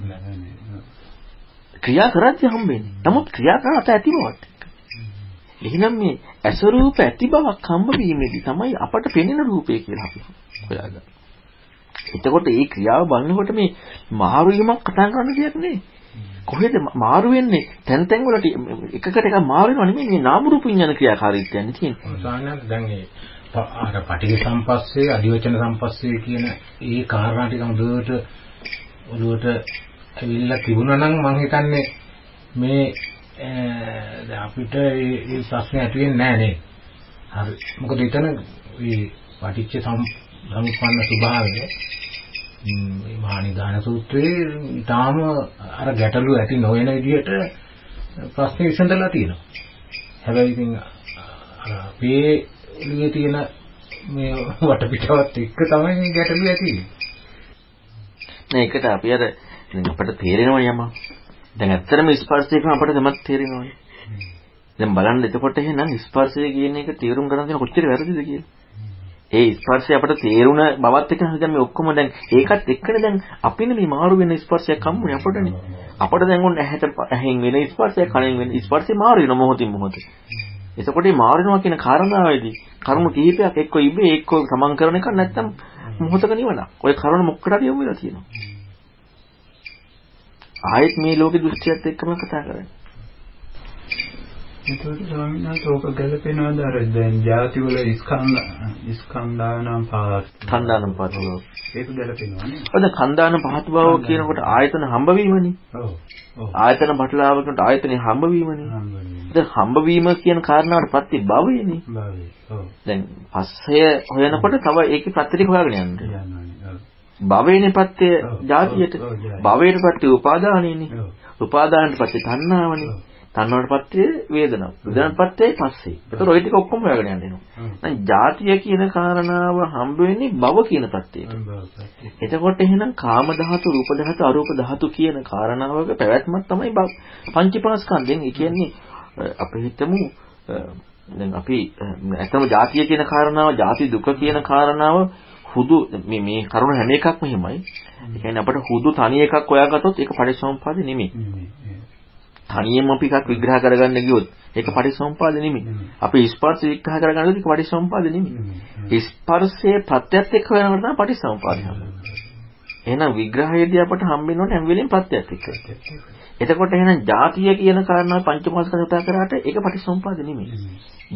ක්‍රියා කරද්දී හම්බෙන්නේ. නමුත් ක්‍රියා කරන අත ඇති බවට. එහෙනම් මේ ඇස රූප ඇති බවක් හම්බ වීමේදී තමයි අපට පෙනෙන රූපය කියලා අපි හොයාගන්නේ. එතකොට මේ ක්‍රියාව බලනකොට මේ මාරු වීමක් කතා කරන්න දෙයක් නෙවෙයි. කොහෙද මාරු වෙන්නේ? තැන් තැන් වලට එකකට එක මාරු වෙනව නෙමෙයි මේ නාම රූප විඥාන ක්‍රියාකාරීත්වයන් තියෙන්නේ. සාමාන්‍යයෙන් දැන් ඒ අර පටිඝ සම්පස්සේ අධිවචන සම්පස්සේ කියන ඒ කාරණා ටික හොඳට ඔළුවට ඇවිල්ලා තිබුණා නම් මම හිතන්නේ මේ අපිට මේ ප්‍රශ්නේ ඇති වෙන්නේ නැහැ නේද? හරි. මොකද එතන මේ පටිච්ච සමුප්පන්න ස්වභාවය මේ මහානිදාන සූත්‍රයේ ඊටාම අර ගැටලු ඇති නොවන විදිහට ප්‍රශ්නේ විසඳලා තියෙනවා. හැබැයි ඉතින් අර අපේ එළියේ තියෙන මේ වටපිටාවත් එක්ක තමයි මේ ගැටලු ඇති වෙන්නේ. නෑ ඒකට අපි අර අපිට තේරෙනවා යම. දැන් ඇත්තටම ස්පර්ශයකම අපිට තමත් තේරෙනවානේ. දැන් බලන්න එතකොට එහෙනම් ස්පර්ශය කියන එක තේරුම් ගන්න තියෙන කොච්චර වැරදිද කියලා. ඒ ස්පර්ශය අපට තේරුණ බවත් එක්ක දැන් මේ ඔක්කොම දැන් ඒකත් එක්කනේ දැන් අපිනේ මේ මාරු වෙන ස්පර්ශයක් හම්බුනේ අපටනේ. අපට දැන් ඔන්න ඇහැට ඇහෙන් වෙන ස්පර්ශයක් කනෙන් වෙන ස්පර්ශේ මාරු වෙන මොහොතින් මොහොත. එතකොට මේ මාරු වෙනවා කියන කාරණාවේදී කරුණු කිහිපයක් එක්ක ඉබේ එක්ක සමන් කරන එක නැත්තම් මොහොතක නිවනක්. ඔය කරුණ මොකටද යොමු වෙලා තියෙනවා. ආයෙත් මේ ලෝකේ දෘෂ්ටියත් එක්කම කතා කරන්නේ. ඒකට ස්වාමීන් වහන්සේ ඕක ගැලපෙනවද අර දැන් ಜಾති වල ස්කන්ධ ස්කන්ධානම් පහත් කන්දානම් බව. ඒක ගැලපෙනවනේ. ඔද කන්දානම් පහත් බව කියනකොට ආයතන හම්බවීමනේ. ඔව්. ආයතන පටලාවකට ආයතනේ හම්බවීමනේ. හම්බවෙන්නේ. දැන් හම්බවීම කියන කාරණාවට පත්‍ය භවයනේ. භාවයේ. ඔව්. දැන් පස්සය හොයනකොට තව ඒකේ ප්‍රත්‍ය ටික හොයාගෙන. ඔව්. භවයනේ පත්‍ය ජාතිය. භවයට පත්‍ය උපාදානෙනේ. ඔව්. උපාදානට පත්‍ය තණ්හාවනේ. තණ්හාවටපත්ය වේදනාව. වේදනාවටපත්ය පස්සේ. ඒතකොට ওই ටික ඔක්කොම හොයාගෙන යන්න එනවා. දැන් ජාතිය කියන කාරණාව හම්බ වෙන්නේ භව කියන தත්ත්වයට. එතකොට එහෙනම් කාම ධාතු, රූප ධාතු, අරූප ධාතු කියන කාරණාවක පැවැත්මක් තමයි පංචපාස්කන්ධයෙන්. ඒ කියන්නේ අපි හිතමු දැන් අපි ඇත්තම ජාතිය කියන කාරණාව, ජාති දුක කියන කාරණාව හුදු මේ මේ කරුණ හැම එකක්ම එහෙමයි. ඒ කියන්නේ අපිට හුදු තනි එකක් හොයාගත්තොත් ඒක පරිසම්පාද නෙමෙයි. නෙමෙයි. තනියෙන්ම අපි එකක් විග්‍රහ කරගන්න ගියොත් ඒක පරිසම්පාද නෙමෙයි. අපි ස්පර්ශ විග්‍රහ කරගන්න ගියොත් ඒක පරිසම්පාද නෙමෙයි. ස්පර්ශයේ ප්‍රත්‍යත් එක්ක වෙනකොට තමයි පරිසම්පාද හම්බෙන්නේ. එහෙනම් විග්‍රහයේදී අපට හම්බෙන්න ඕනේ හැම වෙලෙම ප්‍රත්‍යත් එක්ක. එතකොට එහෙනම් ಜಾතිය කියන කාරණාව පංචමාස්කන්ධ කතා කරාට ඒක පටිසම්පාද නෙමෙයි.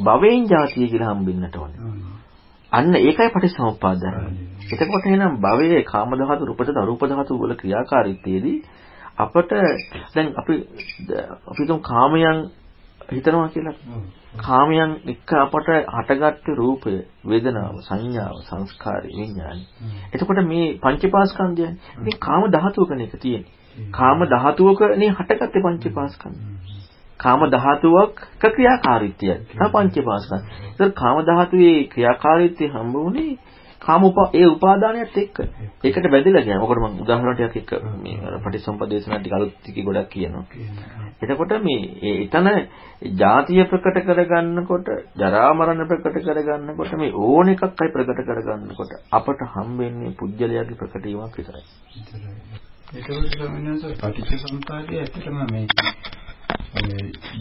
භවයෙන් ಜಾතිය කියලා හම්බෙන්නට ඕනේ. අන්න ඒකයි පටිසම්පාද ධර්ම. එතකොට එහෙනම් භවයේ කාම ධාතු, රූප ධාතු, අරූප ධාතු වල ක්‍රියාකාරීත්වයේදී අපට දැන් අපි අපි තුන් කාමයන් හිතනවා කියලා. කාමයන් එක්ක අපට හටගත්තු රූපය, වේදනාව, සංඥාව, සංස්කාරය, විඥානය. එතකොට මේ පංචපාස්කන්ධයන් ඉතින් කාම ධාතුවකනේ එක තියෙන්නේ. කාම ධාතුවකනේ හටගත්තේ පංචපාස්කන්ධ. කාම ධාතුවක් ක්‍රියාකාරීත්වය. තමයි පංචපාස්කන්ධ. ඒතර කාම ධාතුවේ ක්‍රියාකාරීත්වය හම්බ වුණේ කාම උපා ඒ උපාදානයත් එක්ක. ඒකට බැඳිලා ගියා. මොකද මම උදාහරණ ටිකක් එක්ක මේ අර පටිසම්පදේශනා ටික අලුත් ටික ගොඩක් කියනවා. එතකොට මේ එතන ಜಾතිය ප්‍රකට කරගන්නකොට, ජරා මරණ ප්‍රකට කරගන්නකොට මේ ඕන එකක් අයි ප්‍රකට කරගන්නකොට අපට හම්බෙන්නේ පුජ්‍යලයාගේ ප්‍රකටීමක් විතරයි. ඒකවල ස්වාමීන් වහන්සේ පටිච්චසමුප්පාදයේ ඇත්තටම මේ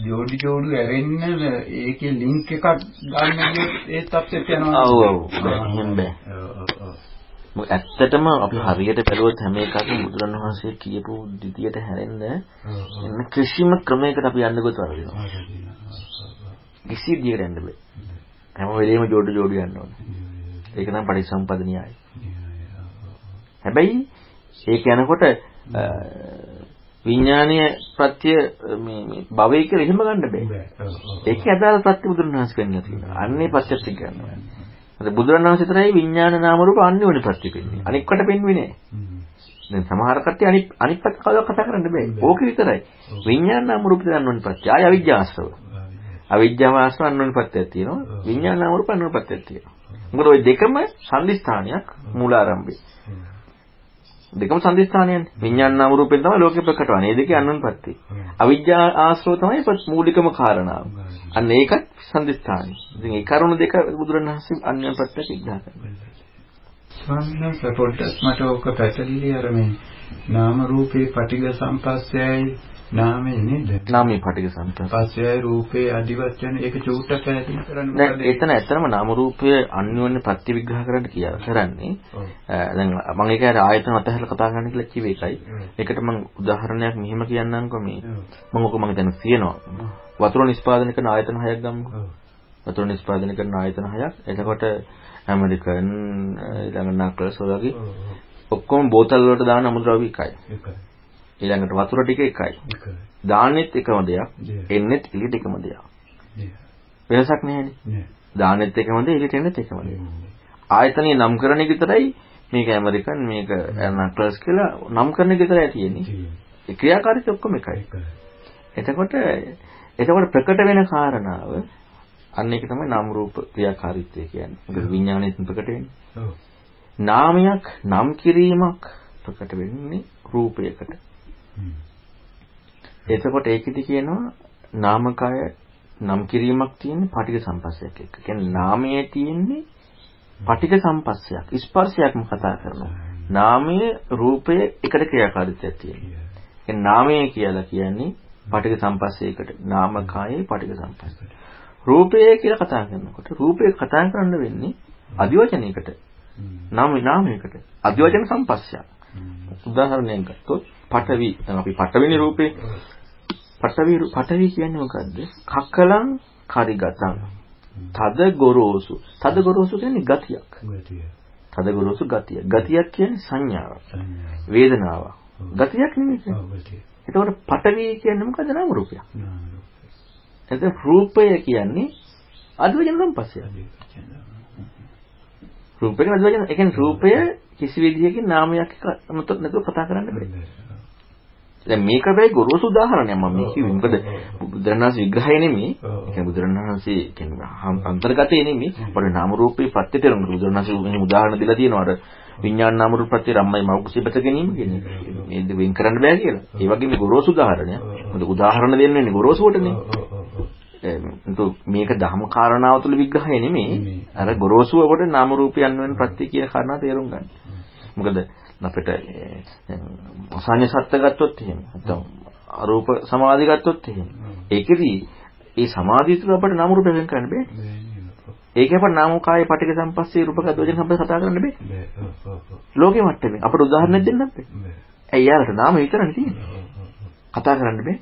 ජෝඩි ජෝඩු ඇරෙන්න ඒකේ ලින්ක් එකක් ගන්න ගියොත් ඒ තත්ත්වයට යනවා. ඔව් ඔව්. එහෙම බෑ. මොකද ඇත්තටම අපි හරියට බැලුවොත් හැම එකක්ම බුදුරණවහන්සේ කියපු දිතියට හැරෙන්න එන්න කිසිම ක්‍රමයකට අපි යන්න ගොත වරදිනවා. කිසි දියකට යන්න බෑ. හැම වෙලෙම ජෝඩු ජෝඩු යන්න ඕනේ. ඒක නම් පරිසම්පද න්‍යායයි. හැබැයි ඒක යනකොට විඥානීය ප්‍රත්‍ය මේ මේ භවය කියලා එහෙම ගන්න බෑ. ඒකේ අදාළ ප්‍රත්‍ය බුදුරණවහන්සේ කියන්නේ. අන්නේ ප්‍රත්‍යත් ගන්නවා. අද බුදුරණවහන්සේ විතරයි විඥාන නාම රූප අන්‍යෝන්‍ය ප්‍රත්‍ය පෙන්නේ. අනික්කට පෙන්වෙන්නේ නෑ. දැන් සමහර කට්ටිය අනිත් අනිත් පැත්ත කවදා කතා කරන්න බෑ. ඕක විතරයි. විඥාන නාම රූප දෙන්න ඕනි ප්‍රත්‍ය. ආය අවිජ්ජාස්රව. අවිජ්ජාව ආශ්‍රව අන්‍යෝන්‍ය ප්‍රත්‍යක් තියෙනවා. විඥාන නාම රූප අන්‍යෝන්‍ය ප්‍රත්‍යක් තියෙනවා. මොකද ওই දෙකම සම්දිස්ථානයක් මූලාරම්භේ. දෙකම සංදිස්ථානයන්නේ. විඥාන නාම රූපෙන් තමයි ලෝකෙ ප්‍රකට වන්නේ. මේ දෙකේ අනුන්පත්ති. අවිජ්ජා ආශ්‍රව තමයි මූලිකම කාරණාව. අන්න ඒකත් සංදිස්ථානයි. ඉතින් ඒ කරුණු දෙක බුදුරණවහන්සේ අන්‍යන්පත්ති විග්‍රහ කරනවා. ස්වාමීන් වහන්සේ පොඩ්ඩක් මට ඕක පැටලිලි අර මේ නාම රූපේ පටිඝ සම්පස්සයයි නාමයේ නේද? නාමයේ පටික සම්පස්ස. පස්සේ රූපේ අදිවචන ඒක චූට්ටක් පැහැදිලි කරන්න නෑ එතන ඇත්තම නාම රූපය අන්‍යෝන්‍ය ප්‍රතිවිග්‍රහ කරන්න කියලා කරන්නේ. දැන් මම ඒක අර ආයතන අතහැරලා කතා කරන්න කියලා කිව්වේ ඒකයි. ඒකට මම උදාහරණයක් මෙහෙම කියන්නම්කෝ මේ මම ඔක මම දැන් කියනවා. වතුර නිෂ්පාදනය කරන ආයතන හයක් ගමුකෝ. වතුර නිෂ්පාදනය කරන ආයතන හයක්. එතකොට ඇමරිකන් ඊළඟ නක්ලස් වගේ. ඔක්කොම බෝතල් වලට දාන අමුද්‍රව්‍ය එකයි. ඒකයි. ඊළඟට වතුර ටික එකයි. දාන්නෙත් එකම දෙයක්. එන්නෙත් එළියට එකම දෙයක්. වෙනසක් නැහැනේ. දාන්නෙත් එකම දේ එළියට එන්නෙත් එකම දේ. ආයතනීය නම් කරන එක විතරයි මේක ඇමරිකන් මේක නක්ලස් කියලා නම් කරන එක විතරයි තියෙන්නේ. ඒ ක්‍රියාකාරීත්වය ඔක්කොම එකයි. එතකොට එතකොට ප්‍රකට වෙන කාරණාව අන්න ඒක තමයි නාම රූප ක්‍රියාකාරීත්වය කියන්නේ. මොකද විඥාණයෙන් ප්‍රකට වෙන්නේ. ඔව්. නාමයක් නම් කිරීමක් ප්‍රකට වෙන්නේ රූපයකට. එතකොට ඒකෙදි කියනවා නාමකය නම් කිරීමක් තියෙන්නේ පටික සම්පස්සයක් එක්ක. කියන්නේ නාමයේ තියෙන්නේ පටික සම්පස්සයක්. ස්පර්ශයක්ම කතා කරනවා. නාමයේ රූපයේ එකට ක්‍රියාකාරීත්වයක් තියෙනවා. ඒ නාමය කියලා කියන්නේ පටික සම්පස්සයකට. නාමකයේ පටික සම්පස්ස. රූපය කියලා කතා කරනකොට රූපය කතා කරන්න වෙන්නේ අදිවචනයකට. නාම නාමයකට. අදිවචන සම්පස්සයක්. උදාහරණයක් ගත්තොත් පඨවි දැන් අපි පඨවිනි රූපේ පඨවි පඨවි කියන්නේ මොකද්ද? කකලං කරිගතං. තද ගොරෝසු. තද ගොරෝසු කියන්නේ ගතියක්. ගතිය. තද ගොරෝසු ගතිය. ගතියක් කියන්නේ සංඥාවක්. සංඥා. වේදනාවක්. ගතියක් නෙමෙයි. එතකොට පඨවි කියන්නේ මොකද්ද? නාම රූපයක්. එතකොට රූපය කියන්නේ අද්වචන සම්පස්සය. රූපේ අද්වචන ඒ කියන්නේ රූපය කිසි විදිහකින් නාමයක් එක්ක නැතුව නැතුව කතා කරන්න බෑ. දැන් මේක වෙයි ගොරෝසු උදාහරණයක් මම මේ කිව්වේ. මොකද බුදුරණාහි විග්‍රහය නෙමෙයි. ඒ කියන්නේ බුදුරණාහි කියන්නේ අන්තර්ගතය නෙමෙයි. පොඩි නාම රූපේ ප්‍රත්‍ය තේරුම් බුදුරණාහි මෙහෙම උදාහරණ දීලා තියෙනවා. අර විඥාන නාම රූප ප්‍රත්‍ය රම්මයි මෞකසී බත ගැනීම කියන්නේ. මේක වෙන් කරන්න බෑ කියලා. ඒ වගේ මේ ගොරෝසු උදාහරණයක්. මොකද උදාහරණ දෙන්නේ ගොරෝසුවටනේ. එතකොට මේක ධර්ම කාරණාව තුළ විග්‍රහය නෙමෙයි. අර ගොරෝසුව කොට නාම රූපයන් වෙන ප්‍රත්‍ය කියන කාරණා තේරුම් ගන්න. මොකද අපිට අසඤ්ඤ සත්‍ය ගත්තොත් එහෙම නැත්නම් අරූප සමාධි ගත්තොත් එහෙම ඒකෙදී ඒ සමාධිය තුළ අපිට නාම රූප වෙන් කරන්න බෑ. ඒක අපිට නාම කාය පටික සම්පස්සේ රූපක දෝජන සම්පස්ස කතා කරන්න බෑ. ලෝකෙ මට්ටමේ අපිට උදාහරණයක් දෙන්නත් බෑ. ඇයි යාලට නාම විතරනේ තියෙන්නේ. කතා කරන්න බෑ.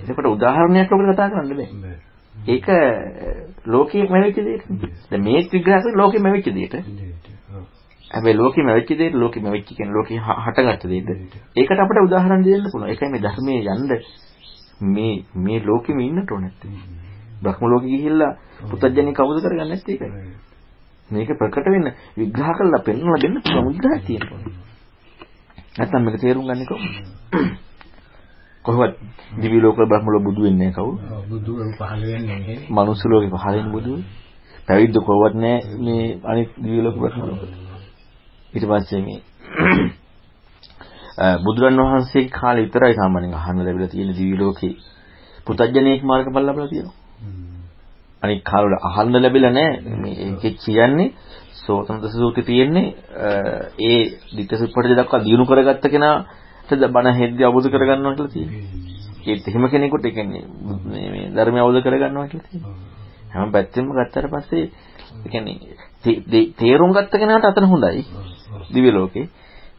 ඒකට උදාහරණයක් ලෝකෙට කතා කරන්න බෑ. ඒක ලෝකෙම වෙච්ච දෙයක්. දැන් මේ විග්‍රහය ලෝකෙම වෙච්ච දෙයක්. හැබැයි ලෝකෙම වෙච්ච දෙයක් ලෝකෙම වෙච්ච කියන්නේ ලෝකෙ හටගත්ත දෙයක්. ඒකට අපිට උදාහරණ දෙන්න පුළුවන්. ඒකයි මේ ධර්මයේ යන්න මේ මේ ලෝකෙම ඉන්නට ඕනේ නැත්තේ. බ්‍රහ්ම ලෝකෙ ගිහිල්ලා පුතඥය කවුද කරගන්නේ නැත්තේ ඒකයි. මේක ප්‍රකට වෙන්න විග්‍රහ කරලා පෙන්වලා දෙන්න උදාහරණ තියෙනවා. නැත්තම් මේක තේරුම් ගන්නේ කොහොමද? කොහොමද දිවි ලෝක බ්‍රහ්ම ලෝක බුදු වෙන්නේ කවුද? බුදු පහළ වෙන්නේ නැහැ. මනුස්ස ලෝකෙ පහළ වෙන බුදු. පැවිද්ද කොහොමවත් නැහැ මේ අනිත් දිවි ලෝක බ්‍රහ්ම ලෝක. ඊට පස්සේ මේ බුදුරන් වහන්සේගේ කාලේ විතරයි සාමාන්‍යයෙන් අහන්න ලැබිලා තියෙන දිවි ලෝකේ පුතඥයෙක් මාර්ගඵල ලැබලා තියෙනවා. අනිත් කාලවල අහන්න ලැබිලා නැහැ. මේ ඒකේ කියන්නේ සෝතනද සූත්‍රයේ තියෙන්නේ ඒ ditthසුප්පටි දක්වා දිනු කරගත්ත කෙනාට බණ හෙද්දී අවබෝධ කරගන්නවා කියලා තියෙනවා. ඒත් එහෙම කෙනෙකුට ඒ කියන්නේ මේ මේ ධර්මය අවබෝධ කරගන්නවා කියලා තියෙනවා. හැම පැත්තෙම ගත්තට පස්සේ ඒ කියන්නේ තේරුම් ගත්ත කෙනාට අතන හොඳයි. දිව්‍ය ලෝකේ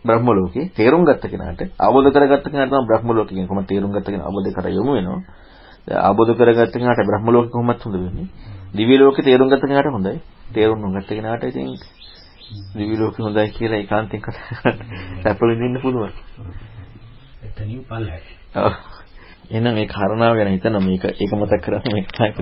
බ්‍රහ්ම ලෝකේ තේරුම් ගත්ත කෙනාට අවබෝධ කරගත්ත කෙනාට තමයි බ්‍රහ්ම ලෝකේ කියන්නේ කොහොමද තේරුම් ගත්ත කෙනා අවබෝධ කර යොමු වෙනවා. අවබෝධ කරගත්ත කෙනාට බ්‍රහ්ම ලෝකේ කොහොමද හොඳ වෙන්නේ? දිව්‍ය ලෝකේ තේරුම් ගත්ත කෙනාට හොඳයි. තේරුම් නොගත්ත කෙනාට ඉතින් දිව්‍ය ලෝකේ හොඳයි කියලා ඒකාන්තයෙන් කතා කරලා (laughs) සැපලින් ඉන්න පුළුවන්. එතනින් පල්ලයි. ඔව්. එහෙනම් මේ කාරණාව ගැන හිතන මේක ඒක මතක් කරගන්න මේක